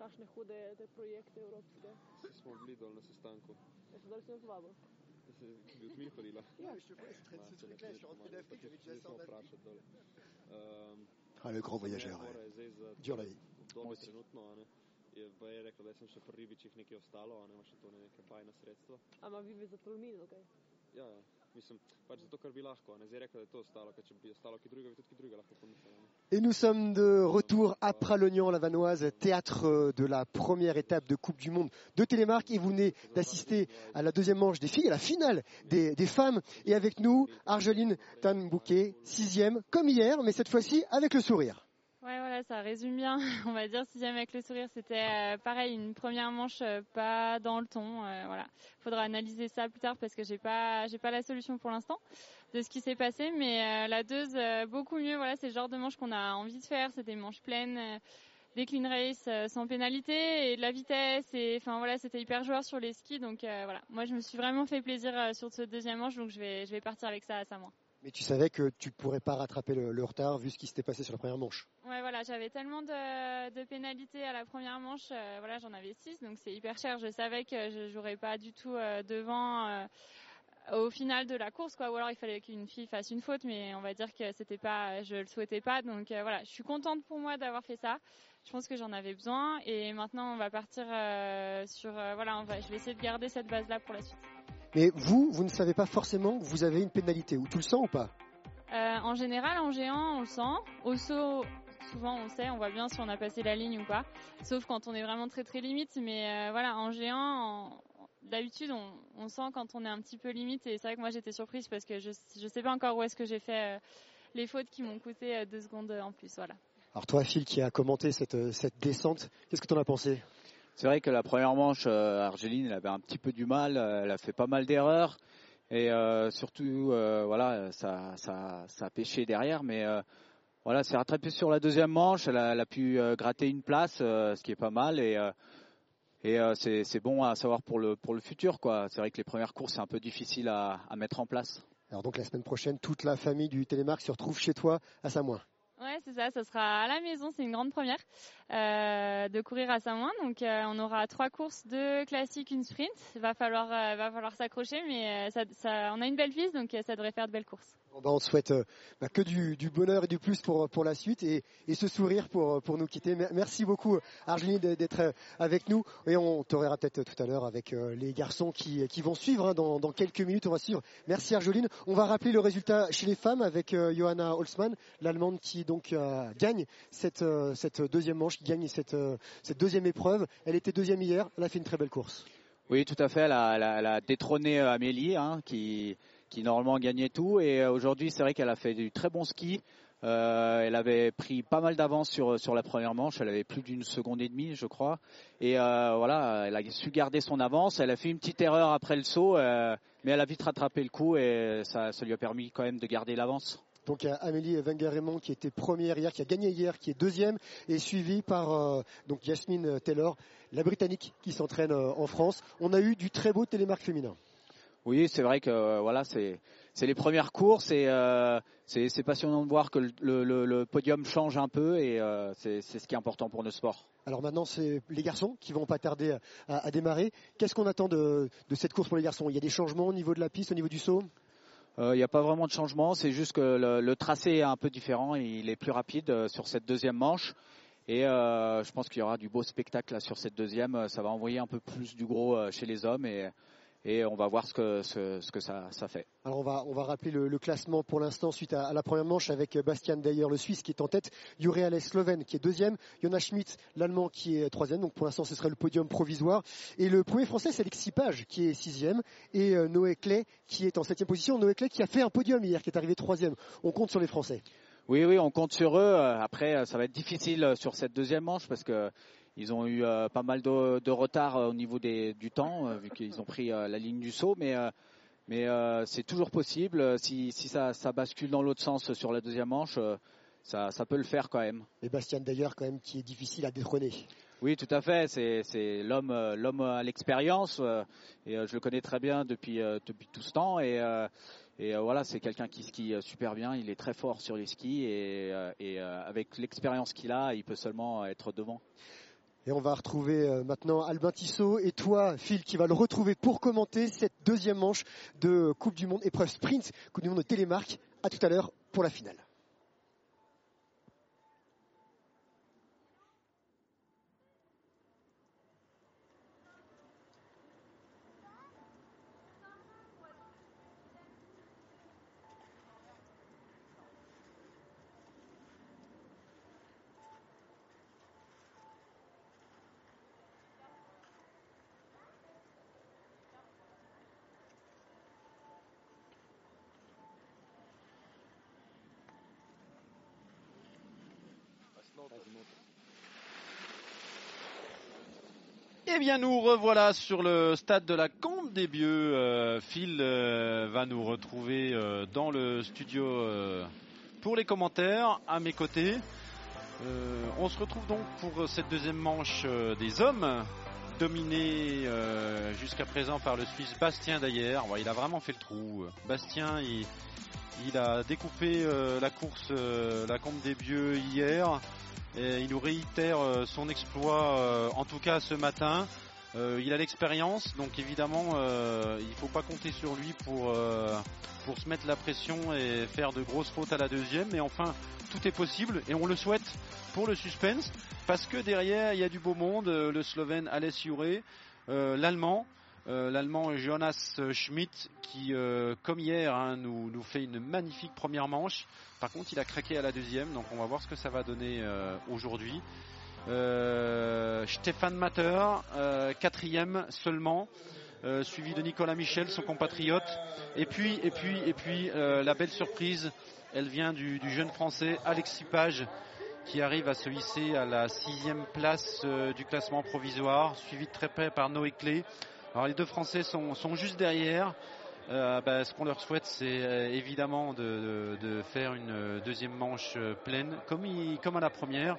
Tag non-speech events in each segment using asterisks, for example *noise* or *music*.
kakšne hude te projekte evropske. Vsi smo bili dol na sestanku. Ja, so dali se nas vabo. Bi od mi hodila. Ja, še prej, kaj se ti kleš, od Pidevkovič, zdaj so vprašati dol. Um, Allez, gros voyageur. Duré. Dobro, trenutno, ne? je Bej rekel, da sem še pri ribičih nekaj ostalo, a ne ima še to neke fajna sredstva. A ima vi za tolmino, kaj? Okay? Ja, ja. Et nous sommes de retour à Pralognan, la Vanoise, théâtre de la première étape de Coupe du Monde de Télémark. Et vous venez d'assister à la deuxième manche des filles, à la finale des, des femmes. Et avec nous, Argeline Tanbouquet, sixième, comme hier, mais cette fois-ci avec le sourire. Ouais, voilà, ça résume bien. *laughs* On va dire sixième avec le sourire. C'était euh, pareil, une première manche euh, pas dans le ton. euh, voilà, faudra analyser ça plus tard parce que j'ai pas, j'ai pas la solution pour l'instant de ce qui s'est passé. Mais euh, la deuxe, beaucoup mieux. Voilà, c'est le genre de manche qu'on a envie de faire. C'est des manches pleines. euh, des clean race euh, sans pénalité et de la vitesse et enfin voilà c'était hyper joueur sur les skis donc voilà moi je me suis vraiment fait plaisir sur ce deuxième manche donc je vais je vais partir avec ça à Samoa. Mais tu savais que tu pourrais pas rattraper le, retard vu ce qui s'était passé sur la première manche. Ouais, voilà, j'avais tellement de, pénalités à la première manche. euh, voilà, j'en avais 6, donc c'est hyper cher. Je savais que je jouerais pas du tout euh, devant euh, au final de la course, quoi. Ou alors il fallait qu'une fille fasse une faute, mais on va dire que c'était pas, je le souhaitais pas. Donc voilà, je suis contente pour moi d'avoir fait ça. Je pense que j'en avais besoin. Et maintenant, on va partir sur, voilà, on va, je vais essayer de garder cette base-là pour la suite. Mais vous, vous ne savez pas forcément que vous avez une pénalité. Ou tu le sens ou pas? Euh, en général, en géant, on le sent. Au saut, souvent, on sait, on voit bien si on a passé la ligne ou pas. Sauf quand on est vraiment très très limite. Mais euh, voilà, en géant, en- d'habitude, on, on sent quand on est un petit peu limite. Et c'est vrai que moi, j'étais surprise parce que je je sais pas encore où est-ce que j'ai fait euh, les fautes qui m'ont coûté deux secondes en plus. Voilà. Alors toi, Phil, qui a commenté cette, cette descente, qu'est-ce que tu en as pensé? C'est vrai que la première manche, euh, Argeline, elle avait un petit peu du mal, euh, elle a fait pas mal d'erreurs et euh, surtout, voilà, ça, ça, ça a pêché derrière, mais voilà, c'est rattrapé sur la deuxième manche, elle a, pu gratter une place, ce qui est pas mal et c'est bon à savoir pour le pour le futur, quoi. C'est vrai que les premières courses c'est un peu difficile à, à mettre en place. Alors donc la semaine prochaine, toute la famille du Télémark se retrouve chez toi à Samoin. Ouais, c'est ça, ça sera à la maison, c'est une grande première euh, de courir à Saint-Ouen. Donc euh, on aura trois courses, deux classiques, une sprint. Va falloir, euh, va falloir s'accrocher, mais ça, ça, on a une belle piste, donc ça devrait faire de belles courses. On te souhaite euh, bah, que du, du bonheur et du plus pour, pour la suite et, et ce sourire pour, pour nous quitter. Mer- Merci beaucoup Argeline d'être euh, avec nous et on te reverra peut-être tout à l'heure avec euh, les garçons qui, qui vont suivre hein, dans, dans quelques minutes. On va suivre. Merci Argeline. On va rappeler le résultat chez les femmes avec euh, Johanna Holzmann, l'allemande qui donc euh, gagne cette, euh, cette deuxième manche, qui gagne cette, euh, cette deuxième épreuve. Elle était deuxième hier. Elle a fait une très belle course. Oui, tout à fait. Elle a, elle a- elle a détrôné euh, Amélie, hein, qui, qui normalement gagnait tout. Et euh, aujourd'hui, c'est vrai qu'elle a fait du très bon ski. Euh, elle avait pris pas mal d'avance sur, sur la première manche. Elle avait plus d'une seconde et demie, je crois. Et euh, voilà, elle a su garder son avance. Elle a fait une petite erreur après le saut, mais elle a vite rattrapé le coup et ça, ça lui a permis quand même de garder l'avance. Donc Amélie Wenger-Raymond qui était première hier, qui a gagné hier, qui est deuxième, et suivie par donc Yasmine Taylor, la Britannique qui s'entraîne en France. On a eu du très beau télémarque féminin. Oui, c'est vrai que euh, voilà, c'est c'est les premières courses et euh, c'est passionnant de voir que le, le- le podium change un peu et euh, c'est ce qui est important pour nos sports. Alors maintenant, c'est les garçons qui vont pas tarder à, à démarrer. Qu'est-ce qu'on attend de, de cette course pour les garçons? Il y a des changements au niveau de la piste, au niveau du saut? Il n'y a pas vraiment de changement, c'est juste que le, le tracé est un peu différent, et il est plus rapide sur cette deuxième manche. Et je pense qu'il y aura du beau spectacle là, sur cette deuxième. Ça va envoyer un peu plus du gros chez les hommes et, et on va voir ce que, ce, ce que ça, ça fait. Alors on va, on va rappeler le, le classement pour l'instant suite à, à la première manche avec Bastian Dayer, le Suisse qui est en tête, Jure Alès, Slovène qui est deuxième, Jonas Schmidt, l'Allemand qui est troisième, donc pour l'instant ce serait le podium provisoire. Et le premier français c'est Alexis Page qui est sixième et euh, Noé Clay qui est en septième position. Noé Clay qui a fait un podium hier, qui est arrivé troisième. On compte sur les Français. Oui, oui, on compte sur eux. Euh, Après, euh, ça va être difficile euh, sur cette deuxième manche parce que ils ont eu euh, pas mal de, de retard euh, au niveau des, du temps, euh, vu qu'ils ont pris la ligne du saut. Mais, mais c'est toujours possible. Si, si ça, ça bascule dans l'autre sens sur la deuxième manche, ça, ça peut le faire quand même. Et Bastian Dayer quand même qui est difficile à détrôner. Oui, tout à fait. C'est, l'homme, l'homme à l'expérience, et je le connais très bien depuis depuis tout ce temps. Et, et voilà, c'est quelqu'un qui skie super bien. Il est très fort sur les skis et, et avec l'expérience qu'il a, il peut seulement être devant. Et on va retrouver euh, maintenant Albin Tissot et toi, Phil, qui va le retrouver pour commenter cette deuxième manche de Coupe du Monde, épreuve sprint, Coupe du Monde de Télémark. À tout à l'heure pour la finale. Bien, nous revoilà sur le stade de la Combe des Bieux. Euh, Phil euh, va nous retrouver euh, dans le studio pour les commentaires à mes côtés. On se retrouve donc pour cette deuxième manche des hommes, dominé euh, jusqu'à présent par le Suisse Bastien. Ouais, il a vraiment fait le trou. Bastien, il, a découpé la course, la Combe des Bieux hier. Il nous réitère euh, son exploit, euh, en tout cas ce matin. Euh, il a l'expérience, donc évidemment, il ne faut pas compter sur lui pour, pour se mettre la pression et faire de grosses fautes à la deuxième. Mais enfin, tout est possible et on le souhaite pour le suspense parce que derrière, il y a du beau monde. Le Slovène Alès Juré, l'Allemand. Euh, L'Allemand Jonas Schmidt qui, euh, comme hier, hein, nous, nous fait une magnifique première manche. Par contre, il a craqué à la deuxième, donc on va voir ce que ça va donner euh, aujourd'hui. Euh, Stéphane Matter, euh, quatrième seulement, suivi de Nicolas Michel, son compatriote. Et puis, et puis, et puis, la belle surprise, elle vient du, du jeune français Alexis Page, qui arrive à se hisser à la sixième place du classement provisoire, suivi de très près par Noé Clé. Alors les deux Français sont, sont juste derrière. Euh, bah, ce qu'on leur souhaite, c'est euh, évidemment de, de- de faire une euh, deuxième manche euh, pleine, comme, il- comme à la première.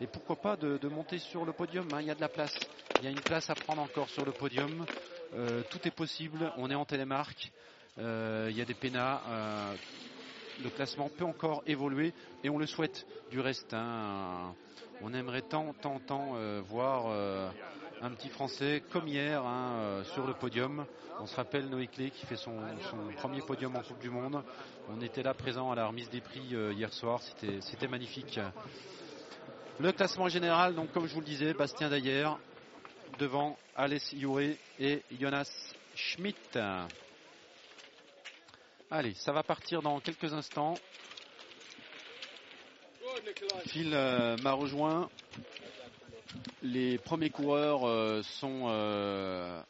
Et pourquoi pas de, de monter sur le podium. hein. Il y a de la place. Il y a une place à prendre encore sur le podium. Euh, tout est possible. On est en télémarque. Euh, il y a des pénats. le classement peut encore évoluer et on le souhaite du reste. hein. On aimerait tant, tant, tant voir un petit Français comme hier hein, euh, sur le podium. On se rappelle Noé Clé qui fait son, premier podium en Coupe du Monde. On était là présent à la remise des prix euh, hier soir. C'était, magnifique. Le classement général, donc comme je vous le disais, Bastien Dayer devant Alès Youré et Jonas Schmidt. Allez, ça va partir dans quelques instants. Phil euh, m'a rejoint. Les premiers coureurs euh, sont euh,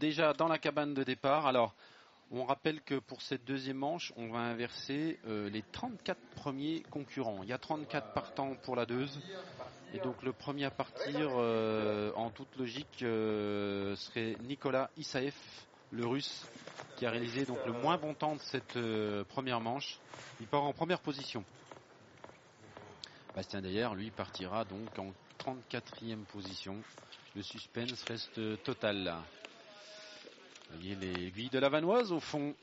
déjà dans la cabane de départ. Alors, on rappelle que pour cette deuxième manche, on va inverser euh, les 34 premiers concurrents. Il y a 34 partants pour la deuxième. Et donc le premier à partir, en toute logique, serait Nicolas Isaev, le russe, qui a réalisé donc le moins bon temps de cette première manche. Il part en première position. Bastien d'ailleurs, lui, partira donc en 34e position. Le suspense reste total là. Vous voyez de la Vanoise au fond.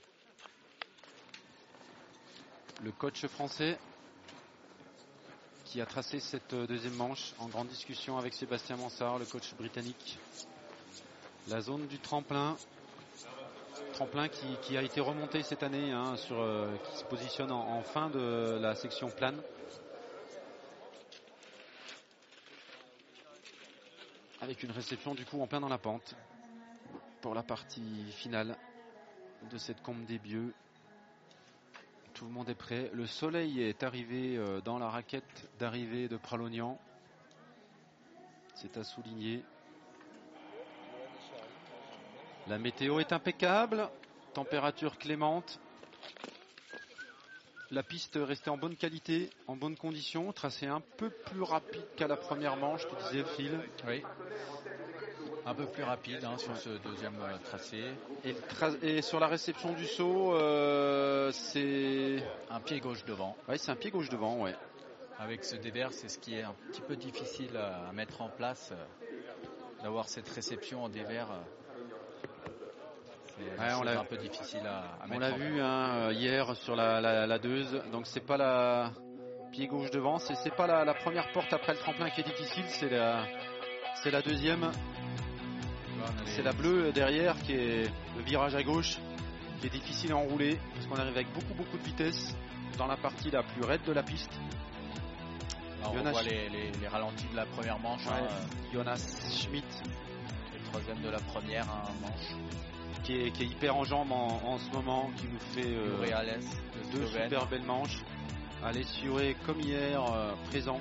Le coach français qui a tracé cette deuxième manche en grande discussion avec Sébastien Mansart, le coach britannique. La zone du tremplin, tremplin qui, a été remonté cette année, hein, euh, qui se positionne en fin de la section plane. Avec une réception du coup en plein dans la pente pour la partie finale de cette combe des Bieux. Tout le monde est prêt. Le soleil est arrivé euh, dans la raquette d'arrivée de Pralognan. C'est à souligner. La météo est impeccable. Température clémente. La piste restait en bonne qualité, en bonne condition. Tracé un peu plus rapide qu'à la première manche, tu disais Phil. Oui. Un peu plus rapide hein, sur ce deuxième euh, tracé. Et, le tra- et sur la réception du saut, euh, c'est. Un pied gauche devant. Ouais, c'est un pied gauche devant, ouais. Avec ce dévers, c'est ce qui est un petit peu difficile à, à mettre en place. euh, D'avoir cette réception en dévers. Euh, Ouais, on l'a- un peu difficile à, à On mettre l'a en vu hein, euh, hier sur la, la, la deuze. Donc c'est pas la pied gauche devant, c'est c'est pas la, la première porte après le tremplin qui est difficile, c'est la C'est la deuxième. C'est la bleue derrière qui est le virage à gauche qui est difficile à enrouler parce qu'on arrive avec beaucoup beaucoup de vitesse dans la partie la plus raide de la piste. Alors, on Jonas- voit les, les- les ralentis de la première manche. hein, Ouais. euh, Jonas Schmidt le troisième de la première hein, manche. Qui est, qui est hyper en jambes en, en ce moment, qui nous fait euh, deux Slovène. super belles manches. Alessioré comme hier euh, présent.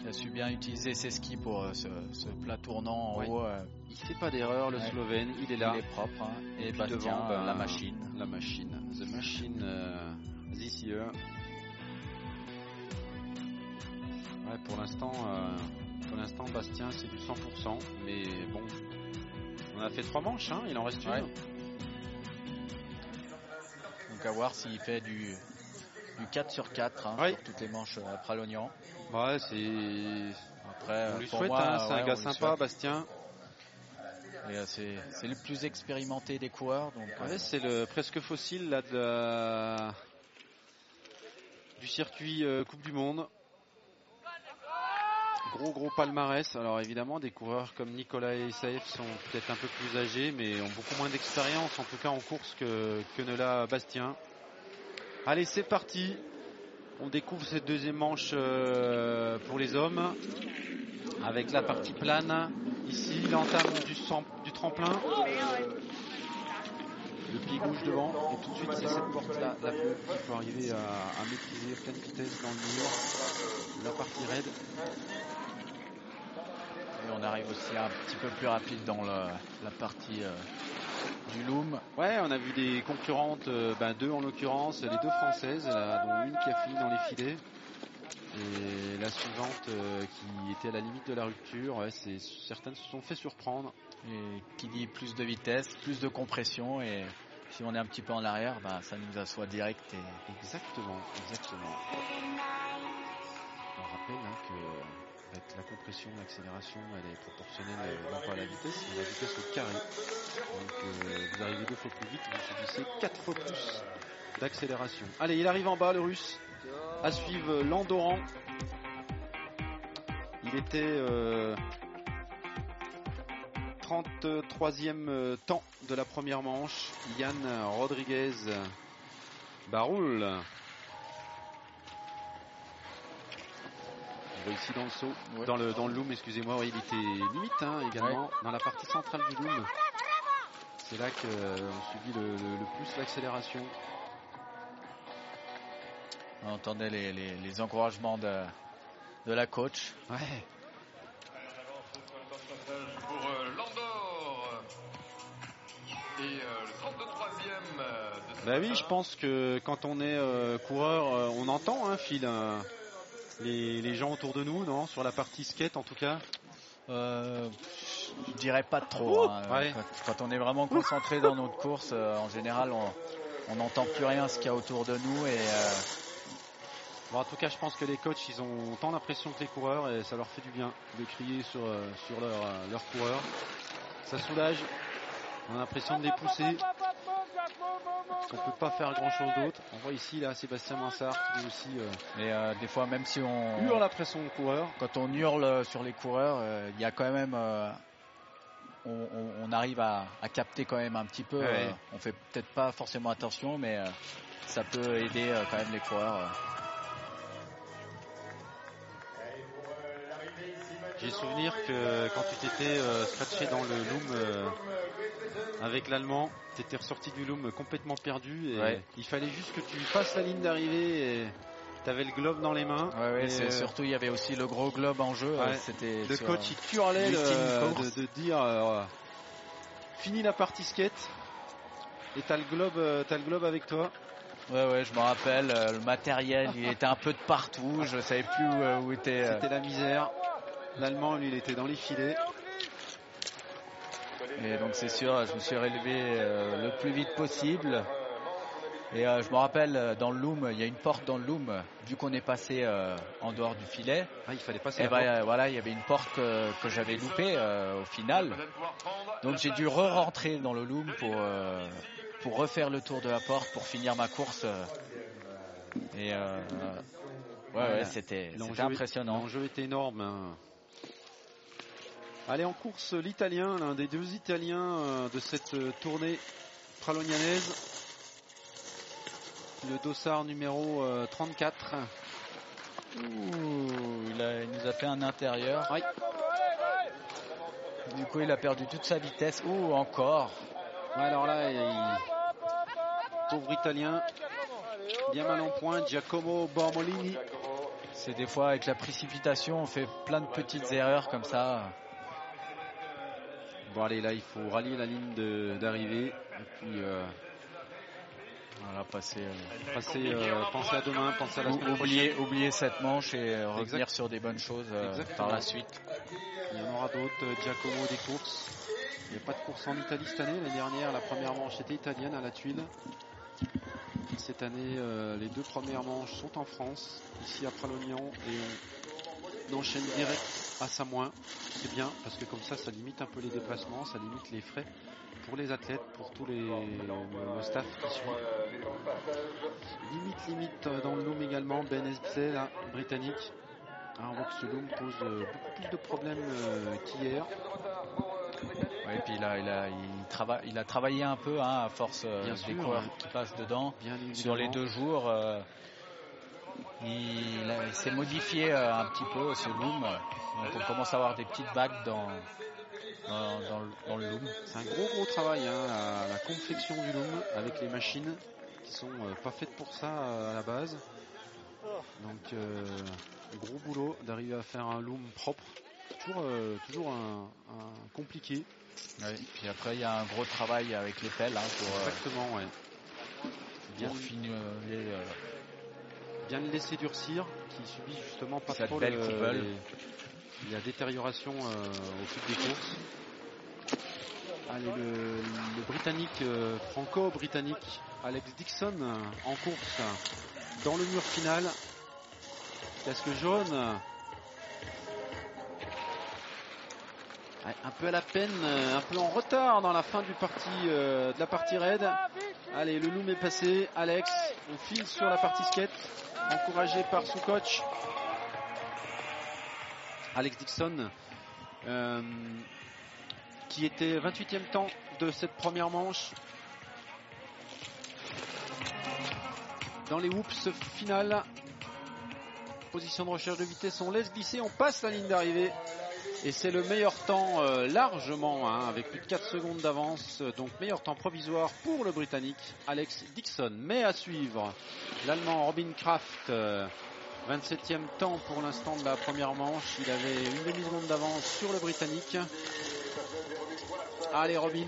qui a su bien utiliser ses skis pour euh, ce, ce plat tournant en Ouais. haut. Il fait pas d'erreur le Ouais. Slovène, il est là. il est propre. hein. Et, puis Bastien, devant, ben, la machine. La machine. The machine this year. Ouais, pour l'instant, pour l'instant, Bastien, c'est du 100%. Mais bon, on a fait trois manches, hein, il en reste une. Donc à voir s'il fait du, du 4 sur 4 hein, Ouais. sur toutes les manches euh, après l'oignon. Ouais, c'est. Après, On euh, lui pour souhaite, moi, hein, c'est ouais, un gars sympa. Bastien. Euh, c'est c'est le plus expérimenté des coureurs. Donc, euh, Ouais, c'est le presque fossile là de la- du circuit euh, Coupe du Monde. Gros gros palmarès. Alors évidemment des coureurs comme Nicolas et Saïf sont peut-être un peu plus âgés mais ont beaucoup moins d'expérience en tout cas en course que, que ne l'a Bastien. Allez c'est parti. On découvre cette deuxième manche euh, pour les hommes avec la partie plane. Ici l'entame du, du tremplin. Le pied gauche devant et tout de suite c'est cette porte là, la bleue qu'il faut arriver à, à maîtriser à pleine vitesse dans le mur. La partie raide. Et on arrive aussi un petit peu plus rapide dans le- la partie euh, du loom. Ouais, on a vu des concurrentes, euh, ben, deux en l'occurrence, les deux françaises, là, dont une qui a fini dans les filets. Et la suivante euh, qui était à la limite de la rupture, ouais, c'est, certaines se sont fait surprendre. Et qui dit plus de vitesse, plus de compression. Et si on est un petit peu en arrière, bah, ça nous assoit direct. Et, Exactement, exactement. On rappelle hein, que avec la compression, l'accélération, elle est proportionnelle euh, non pas à la vitesse, mais à la vitesse au carré. Donc euh, vous arrivez deux fois plus vite, vous subissez quatre fois plus d'accélération. Allez, il arrive en bas, le russe. À suivre euh, Landoran. Il était euh, 33e euh, temps de la première manche. Yann Rodriguez Baroul. Ici dans le saut, Ouais. dans le dans le loom, excusez-moi, ouais, il était limite hein, également dans la partie centrale du loom. C'est là que euh, on subit le, le- le plus l'accélération. on entendait les, les- les encouragements de, de la coach. Ouais. pour euh, Landor. Et euh, le 33e euh, Bah oui, je pense que quand on est euh, coureur, on entend, hein, Phil, euh, les, les gens autour de nous, non, sur la partie skate en tout cas. Euh, je dirais pas trop. hein. ouais. Quand, on est vraiment concentré dans notre course, euh, en général, on n'entend plus rien ce qu'il y a autour de nous. Et euh, Bon, en tout cas, je pense que les coachs, ils ont autant l'impression que les coureurs et ça leur fait du bien de crier sur, euh, sur leur, euh, leurs coureurs. Ça soulage. On a l'impression de les pousser. Parce qu'on peut pas faire grand chose d'autre. On voit ici là Sébastien Mansart qui lui aussi euh, et, euh, des fois, même si on hurle après son coureur. quand on hurle sur les coureurs, euh, il y a quand même, euh, on, on- on arrive à, à capter quand même un petit peu. Ouais. euh, on fait peut-être pas forcément attention, mais euh, ça peut aider euh, quand même les coureurs. J'ai souvenir que quand tu t'étais euh, scratché dans le loom euh, avec l'allemand, tu étais ressorti du loom complètement perdu et Ouais. il fallait juste que tu passes la ligne d'arrivée et tu avais le globe dans les mains. Ouais, ouais, Et, euh, surtout il y avait aussi le gros globe en jeu. C'était Le coach il l'ultime de, dire fini la partie skate et t'as le globe t'as le globe avec toi. Ouais, ouais, je me rappelle, le matériel, il était un peu de partout, je savais plus où, était. C'était la misère. L'allemand lui il était dans les filets. Et donc c'est sûr, je me suis relevé euh, le plus vite possible. Et euh, je me rappelle, euh, dans le loom, il y a une porte dans le loom, vu qu'on est passé euh, en dehors du filet. Ah, il fallait passer Et la ben, voilà, il y avait une porte que, j'avais loupée au final. Donc j'ai dû re-rentrer dans le loom pour, pour refaire le tour de la porte pour finir ma course. Et Ouais, ouais, c'était impressionnant. L'enjeu était énorme. hein. Allez, en course, l'Italien, l'un des deux Italiens euh, de cette euh, tournée pralognanaise. Le dossard numéro euh, 34. Ouh, il, a- il nous a fait un intérieur. Oui. Du coup, il a perdu toute sa vitesse. Ouh, encore. Ouais, alors là, il- pauvre Italien, bien mal en point, Giacomo Bormolini. C'est des fois avec la précipitation, on fait plein de petites erreurs comme ça. Bon, allez, là, il faut rallier la ligne d'arrivée. Et puis, euh, Voilà, passer, euh, passer, euh, penser à demain, penser à la semaine oublier, prochaine. oublier cette manche et euh, revenir sur des bonnes choses par la suite. Il y en aura d'autres, Giacomo des courses. Il n'y a pas de course en Italie cette année. L'année dernière, la première manche était italienne à la tuile. Cette année, les deux premières manches sont en France, ici à Pralognan, et on, on enchaîne direct à Samoin. C'est bien, parce que comme ça, ça limite un peu les déplacements, ça limite les frais pour les athlètes, pour tous les le, staff qui suit. Limite, limite euh, dans le loom également, Ben là, britannique. Ah, on voit que ce loom pose euh, beaucoup plus de problèmes euh, qu'hier. Et puis là, il a, il, trava- il a travaillé un peu hein, à force euh, des sûr, coureurs ouais. qui passent dedans. Bien Sur les deux jours, euh, il, s'est modifié euh, un petit peu ce loom. Donc on commence à avoir des petites bagues dans, dans, dans le, dans le loom. C'est un gros gros travail, hein, la, la confection du loom avec les machines qui sont euh, pas faites pour ça euh, à la base. Donc euh, gros boulot d'arriver à faire un loom propre. Toujours, euh, toujours un, un compliqué. Ouais, puis après, il y a un gros travail avec les pelles hein, pour, euh, Exactement, ouais. Bien, pour finir euh, bien le laisser durcir, qui subit justement pas trop le- les- la détérioration euh, au fil des courses. Allez, le, le britannique, euh, franco-britannique, Alex Dixon euh, en course dans le mur final. Casque jaune. Ouais, Un peu à la peine, un peu en retard dans la fin du parti, euh, de la partie raid. Allez, le loom est passé. Alex, on file sur la partie skate, encouragé par son coach. Alex Dixon, euh, qui était 28e temps de cette première manche. Dans les whoops finales, position de recherche de vitesse, on laisse glisser, on passe la ligne d'arrivée. Et c'est le meilleur temps euh, largement, hein, avec plus de 4 secondes d'avance. Donc meilleur temps provisoire pour le Britannique Alex Dixon. Mais à suivre, l'Allemand Robin Kraft, euh, 27e temps pour l'instant de la première manche. Il avait une demi-seconde d'avance sur le Britannique. Allez Robin,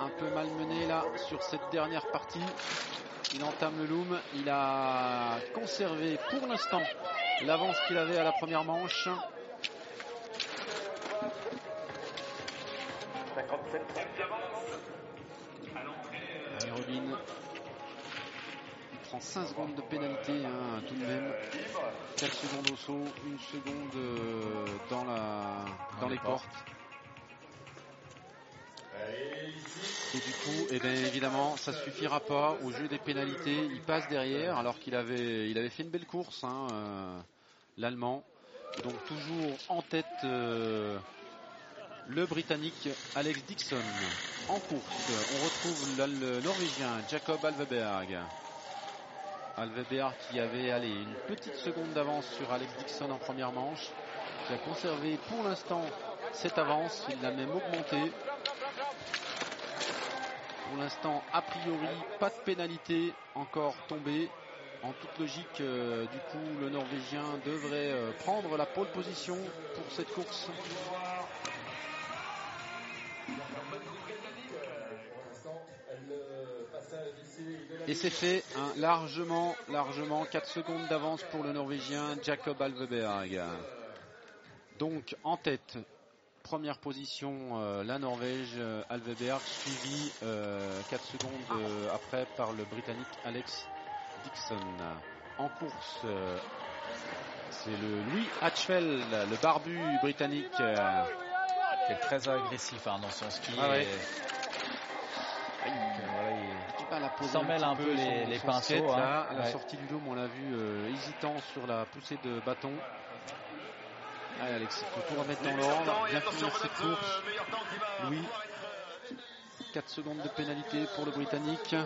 un peu malmené là sur cette dernière partie. Il entame le loom. Il a conservé pour l'instant l'avance qu'il avait à la première manche. Et Robin il prend 5 secondes de pénalité hein, tout de même. 4 secondes au saut, 1 seconde euh, dans, la, dans les portes. Et du coup, eh bien, évidemment, ça suffira pas au jeu des pénalités. Il passe derrière alors qu'il avait, il avait fait une belle course, hein, euh, l'Allemand. Donc toujours en tête euh, le Britannique Alex Dixon. En course, on retrouve le Norvégien Jacob Alveberg. Alveberg qui avait allé une petite seconde d'avance sur Alex Dixon en première manche, qui a conservé pour l'instant cette avance, il l'a même augmenté. Pour l'instant, a priori, pas de pénalité encore tombée. En toute logique, euh, du coup, le Norvégien devrait euh, prendre la pole position pour cette course. Et c'est fait, hein, largement, largement, 4 secondes d'avance pour le Norvégien Jacob Alveberg. Donc en tête, première position, euh, la Norvège, euh, Alveberg, suivi euh, 4 secondes euh, après par le Britannique Alex Dixon. En course, c'est le Louis Hatchfeld, le barbu britannique. Euh, est très agressif hein, dans son ski. Ah ouais. et- et voilà, il- s'en mêle un peu les- les son pinceaux, skate, hein. là. À la Ouais. sortie du dôme, on l'a vu euh, hésitant sur la poussée de bâton. Allez, Alex, il faut tout remettre dans l'ordre, bien finir cette course. Louis, 4 secondes de pénalité pour le Britannique.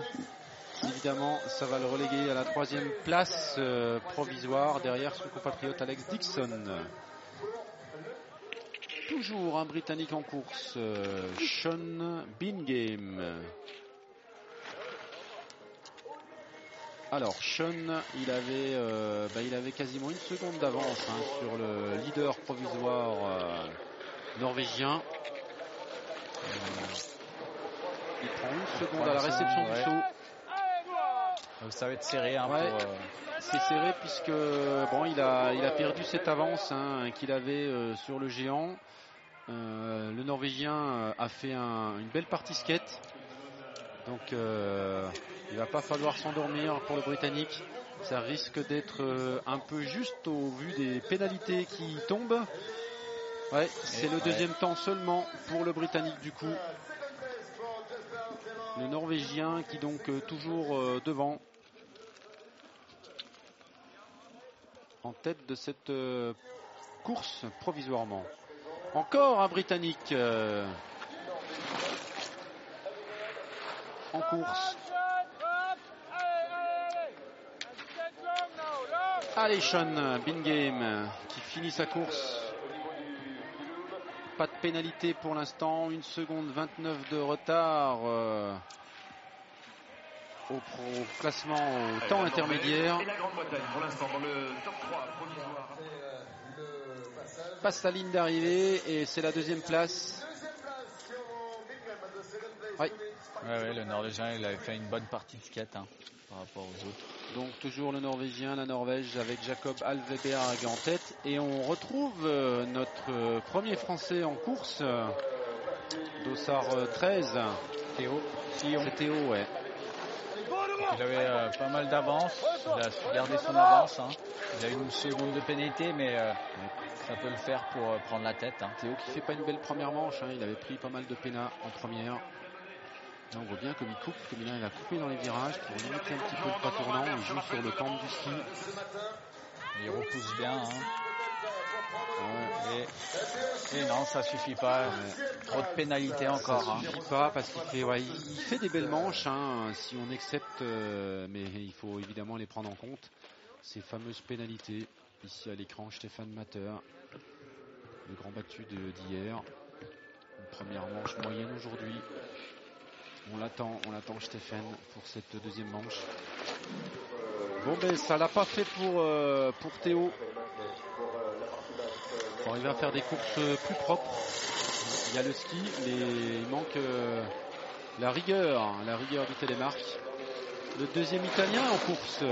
Évidemment, ça va le reléguer à la troisième place euh, provisoire derrière son compatriote Alex Dixon. Toujours un Britannique en course, euh, Sean Bingame. Alors, Sean, il avait, euh, bah, il avait quasiment une seconde d'avance hein, sur le leader provisoire euh, norvégien. Euh, il prend une seconde à la réception du saut. Donc ça va être serré hein, Ouais. C'est serré puisque bon, il a, il a perdu cette avance hein, qu'il avait sur le géant. Euh, le Norvégien euh, a fait un- une belle partie skate. Donc euh, il va pas falloir s'endormir pour le Britannique. Ça risque d'être euh, un peu juste au vu des pénalités qui tombent. Ouais, c'est le ouais. deuxième temps seulement pour le Britannique du coup. Le Norvégien qui donc toujours devant en tête de cette course provisoirement. Encore un Britannique euh, en course. Allez Sean Bingame qui finit sa course. Pas de pénalité pour l'instant, 1 seconde 29 de retard euh, au, classement au temps intermédiaire. Et la Grande-Bretagne pour l'instant dans le top 3 provisoire. Passe la ligne d'arrivée et c'est la deuxième place. Ouais, ouais, le Norvégien, il avait fait une bonne partie de skate hein, par rapport aux autres. Donc toujours le Norvégien, la Norvège avec Jacob Alveberg en tête. Et on retrouve euh, notre euh, premier Français en course, euh, Dossard euh, 13. Théo, C'est Théo, ouais. il avait euh, pas mal d'avance, il a su garder son avance. hein. Il a eu une seconde de pénalité, mais euh, ça peut le faire pour euh, prendre la tête. hein. Théo qui fait pas une belle première manche, hein. il avait pris pas mal de pénat en première. Là on voit bien comme il coupe, comme il à couper dans les virages pour limiter un petit peu le pas tournant, il joue sur le temple du ski. Il repousse bien. hein. Ouais. Et, et non, ça suffit pas. Trop de pénalités encore. Ça suffit pas parce qu'il fait, ouais, il il fait des belles manches hein, si on accepte, euh, mais il faut évidemment les prendre en compte. Ces fameuses pénalités. Ici à l'écran, Stéphane Matter, le grand battu d'hier. Première manche moyenne aujourd'hui. On l'attend, on l'attend Stéphane pour cette deuxième manche. Bon ben ça l'a pas fait pour, euh, pour Théo. Pour arriver à faire des courses euh, plus propres. Il y a le ski, mais il manque euh, la rigueur, hein, la rigueur du télémarque. Le deuxième italien en course,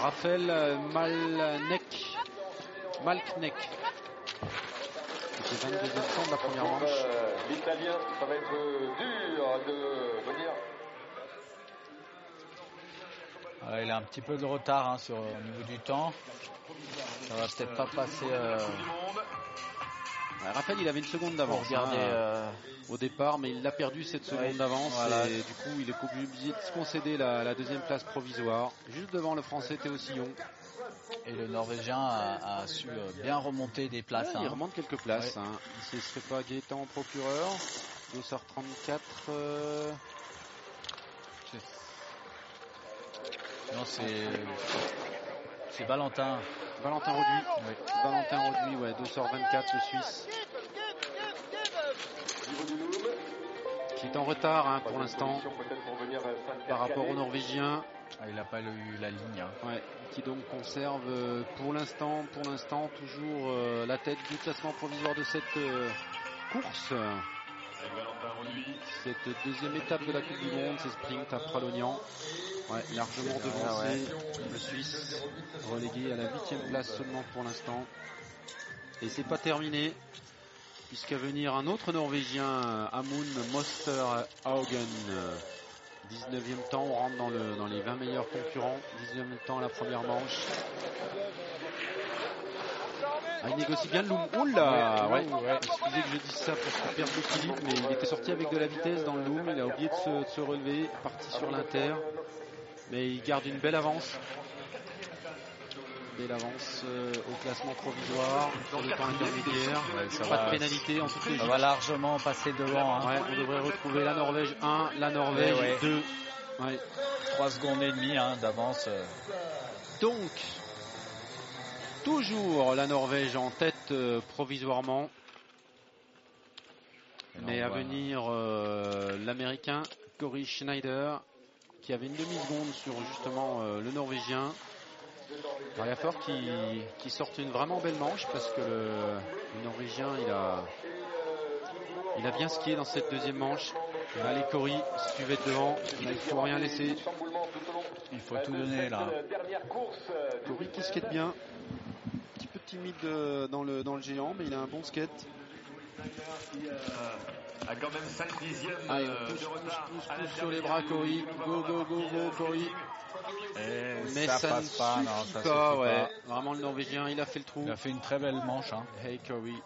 Raphaël Malnek. Malknek. C'était 22e temps de la première manche. Euh, L'italien, ça va être euh, dur de venir. Euh, il a un petit peu de retard hein, sur, au niveau du temps. Ça va peut-être pas passer euh, Raphaël, il avait une seconde d'avance hein, euh, au départ, mais il a perdu cette seconde Ouais, d'avance voilà. et du coup, il est obligé de se concéder la, la deuxième place provisoire, juste devant le Français Théo Sillon. et le Norvégien a, a su euh, bien remonter des places. Ouais, il hein. remonte quelques places. Hein. Il ne serait pas Gaëtan procureur. Dossard 34. euh, Non, c'est c'est Valentin. Valentin Roduit. Valentin Roduit, ouais, Dossard 24, le Suisse. Qui est en retard hein, pour l'instant par rapport caler. aux Norvégiens. Ah, il n'a pas eu la ligne. hein. Ouais, qui donc conserve euh, pour l'instant, pour l'instant toujours euh, la tête du classement provisoire de cette euh, course. Cette deuxième étape de la Coupe du Monde, c'est sprint à Pralognan. Ouais, largement devancé le Suisse, relégué à la huitième place seulement pour l'instant. Et c'est pas terminé, puisqu'à venir un autre Norvégien, Amund Mosterhaugen. 19e temps, on rentre dans, le, dans les 20 meilleurs concurrents. 19e temps la première manche. Ah, il négocie bien le loom. Oula ouais, Excusez que je dise ça pour qu'il perde l'équilibre, mais il était sorti avec de la vitesse dans le loom. Il a oublié de se, de se relever, parti sur l'inter. Mais il garde une belle avance. Belle avance euh, au classement provisoire, sur le temps intermédiaire. ça Pas va. de pénalité en toute Ça logique. va largement passer devant. Hein. Ouais, on devrait retrouver la Norvège 1, la Norvège Ouais, ouais. 2. Ouais. 3 secondes et demie hein, d'avance. euh. Donc, toujours la Norvège en tête euh, provisoirement. Mais à voit- venir, euh, l'Américain Cory Schneider, qui avait une demi-seconde sur justement euh, le Norvégien. Falloir qu'il qu'il sorte une vraiment belle manche parce que le, le Norvégien, il a, il a bien skié dans cette deuxième manche. Allez, Cory, si tu veux être devant, là, il faut rien laisser. Il faut tout donner là. Cory qui skate bien. Timide euh, dans le, dans le géant, mais il a un bon skate. a quand même 5 dixièmes Allez, euh, on pousse, de pousse, retard pousse, sur les bras, Cory. Go, go, go, go, Cory. Et Mais ça, ça, passe ne pas, suffit non, ça pas, ouais. Vraiment, le Norvégien, il a fait le trou. Il a fait une très belle manche. Hein. Hey, Cory.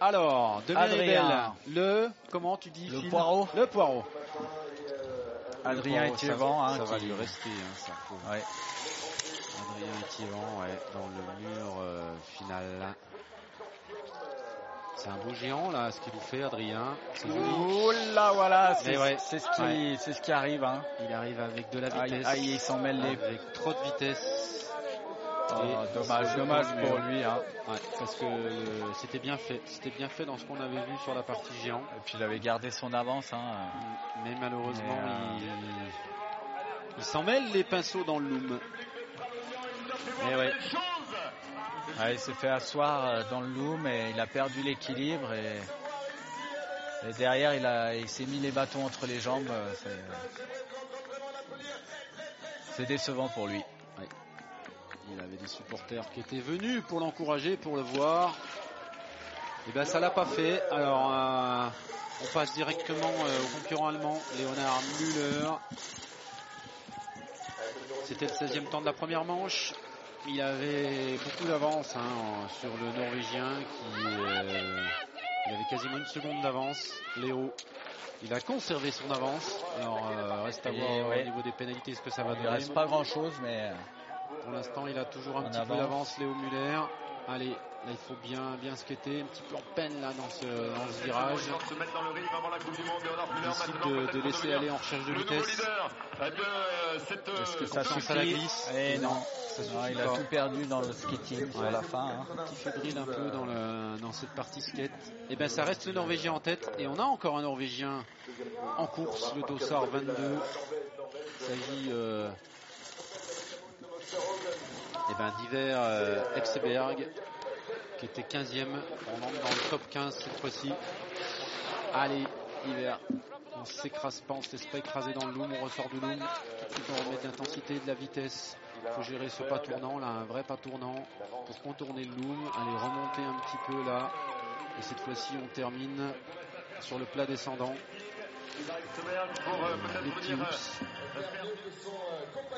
Alors, Adrien. Le, comment tu dis Le Phil poireau. Le poireau. Adrien ça- Etievant, hein, ça va qui- lui rester, hein, ça. Ouais. Adrien Etievant, ouais, dans le mur euh, final. C'est un beau géant, là, ce qu'il nous fait, Adrien. Oh là voilà, c'est Mais ouais. c'est ce, qui- Ouais. c'est ce qui arrive. Hein. Il arrive avec de la vitesse. aïe, il s'en mêle les. Avec trop de vitesse. Oh, dommage, dommage pour lui. Hein. Ouais, parce que euh, c'était bien fait. C'était bien fait dans ce qu'on avait vu sur la partie géant. Et puis il avait gardé son avance. Hein. Mais malheureusement, Mais, euh, il, il s'en mêle les pinceaux dans le loom. Et ouais. Ouais, il s'est fait asseoir euh, dans le loom et il a perdu l'équilibre et, et derrière il, a, il s'est mis les bâtons entre les jambes. euh, c'est- décevant pour lui. Il avait des supporters qui étaient venus pour l'encourager, pour le voir. Et ben ça l'a pas fait. Alors euh, on passe directement euh, au concurrent allemand, Leonard Müller. C'était le 16e temps de la première manche. Il avait beaucoup d'avance hein, sur le Norvégien qui euh, il avait quasiment une seconde d'avance. Léo, il a conservé son avance. Alors euh, reste à Et voir ouais. au niveau des pénalités ce que ça va Il donner. reste pas grand chose, mais Pour l'instant, il a toujours un petit peu avance. d'avance, Léo Muller. Allez, là, il faut bien, bien skater, un petit peu en peine là dans ce, dans ce virage. décide de, de laisser aller en recherche de vitesse. eh euh, euh, Est-ce que ça confiance suffit à la glisse et non, Ça Non, il a tout perdu dans le skating sur Ouais. la fin. hein. Petit fébrile un peu dans, le, dans cette partie skate. Et ben ça reste le Norvégien en tête. Et on a encore un Norvégien en course, le Dossard 22. Il s'agit euh, eh ben, d'hiver euh, Epseberg, qui était 15e. On entre dans le top 15 cette fois-ci. Allez, hiver. On s'écrase pas, on se laisse pas écraser dans le loom, on ressort du loom. Tout de suite on remet de la vitesse. Il faut gérer ce pas tournant, là, un vrai pas tournant pour contourner le loom, aller remonter un petit peu là. Et cette fois-ci, on termine sur le plat descendant.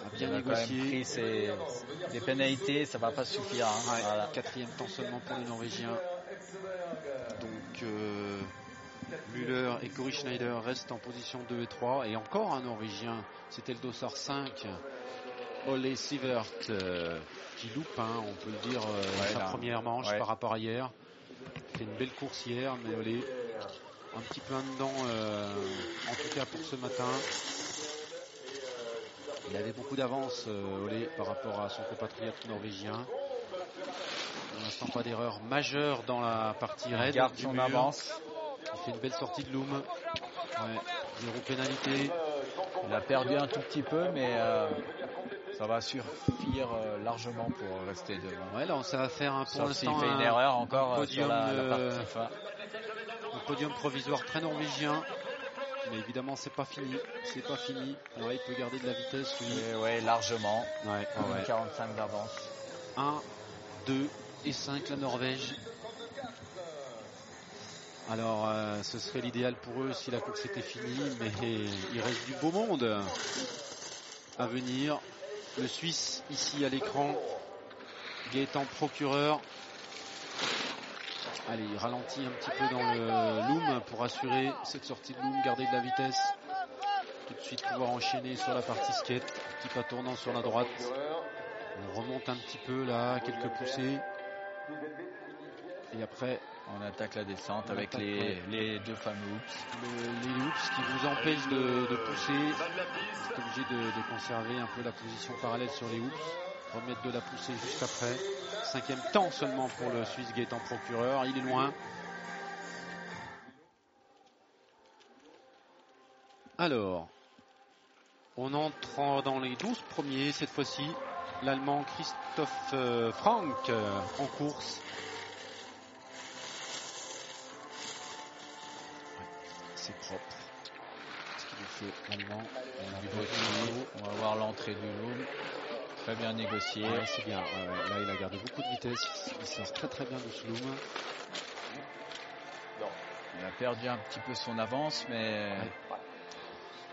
A bien négocié. pris ses, des pénalités, ça va pas suffire. hein. Ouais, Voilà. Quatrième temps seulement pour les Norvégiens. Donc euh, Müller et Cory Schneider restent en position 2 et 3. Et encore un Norvégien, c'était le Dossard 5. Ole Sivert euh, qui loupe, hein, on peut le dire, euh, Ouais, sa là. première manche Ouais. par rapport à hier. Fait une belle course hier, mais Ole un petit peu en dedans, euh, en tout cas pour ce matin. Il avait beaucoup d'avance, euh, Ole, par rapport à son compatriote norvégien. Pour l'instant, pas d'erreur majeure dans la partie Il raid. garde du son mur. avance. Il fait une belle sortie de loom. Ouais, zéro pénalité. Il a perdu un tout petit peu, mais euh, ça va suffire euh, largement pour rester devant. Ouais, là, ça va faire un, pour l'instant fait une un- erreur encore un sur la, la partie fin. un podium provisoire très norvégien. Mais évidemment, c'est pas fini. C'est pas fini. Alors, il peut garder de la vitesse, ouais, largement. Ouais, ouais, ouais. 45 d'avance. 1, 2 et 5 la Norvège. Alors euh, ce serait l'idéal pour eux si la course était finie, mais il reste du beau monde à venir. Le Suisse ici à l'écran, Gaëtan procureur. Allez, il ralentit un petit peu dans le loom pour assurer cette sortie de loom, garder de la vitesse. Tout de suite pouvoir enchaîner sur la partie skate. Petit pas tournant sur la droite. On remonte un petit peu là, quelques poussées. Et après, On attaque la descente On avec les, les deux fameux hoops. le- les hoops qui vous empêchent de, de pousser. Vous êtes obligé de, de conserver un peu la position parallèle sur les hoops. Remettre de la poussée juste après. Cinquième temps seulement pour le Suisse Gaëtan Procureur. Il est loin. Alors, on entre dans les 12 premiers cette fois-ci. L'Allemand Christophe euh, Frank euh, en course. C'est propre. Ce qu'il fait. On va voir l'entrée du loom. Très bien négocié. Ouais, c'est bien. Ouais, ouais. Là, il a gardé beaucoup de vitesse. Il sort très très bien de ce loom. Il a perdu un petit peu son avance, mais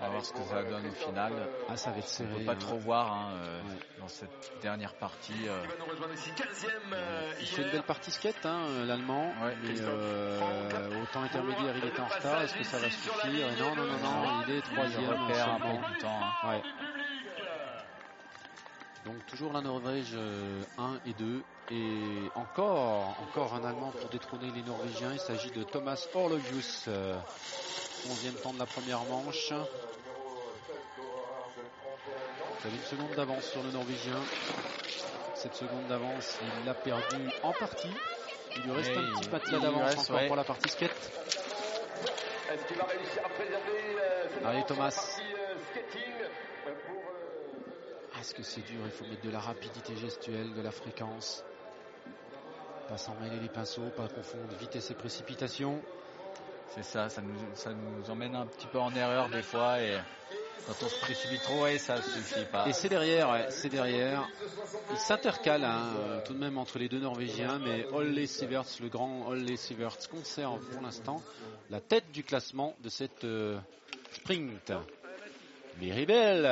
on va voir ce que ça donne au final. Ah, ça va être On peut pas hein. trop voir hein, euh, Ouais. dans cette dernière partie. euh, Il va nous rejoindre ici, 15e euh, Il fait une belle partie skate, hein, l'Allemand. Ouais. mais euh, au temps intermédiaire, il était en retard. Est-ce que ça va suffire? Non, non, non, non. Il est il troisième. repère un du temps. Donc toujours la Norvège euh, 1 et 2. Et encore, encore un Allemand pour détrôner les Norvégiens. Il s'agit de Thomas Orlogius. euh, 11e temps de la première manche. Il avait une seconde d'avance sur le Norvégien. Cette seconde d'avance, il l'a perdu en partie. Il lui reste Et un petit d'avance encore ouais. pour la partie skate. Est-ce qu'il va réussir à préserver euh, Allez, Thomas. Est-ce que c'est dur Il faut mettre de la rapidité gestuelle, de la fréquence. Pas s'en mêler les pinceaux, pas confondre vitesse et précipitation. C'est ça, ça nous, ça nous emmène un petit peu en erreur des fois et quand on se précipite trop, ouais, ça suffit pas. Et c'est derrière, ouais, c'est derrière. Il s'intercale hein, euh, tout de même entre les deux Norvégiens, mais Olle Siverts, le grand Olle Siverts, conserve pour l'instant la tête du classement de cette euh, sprint. Miribel,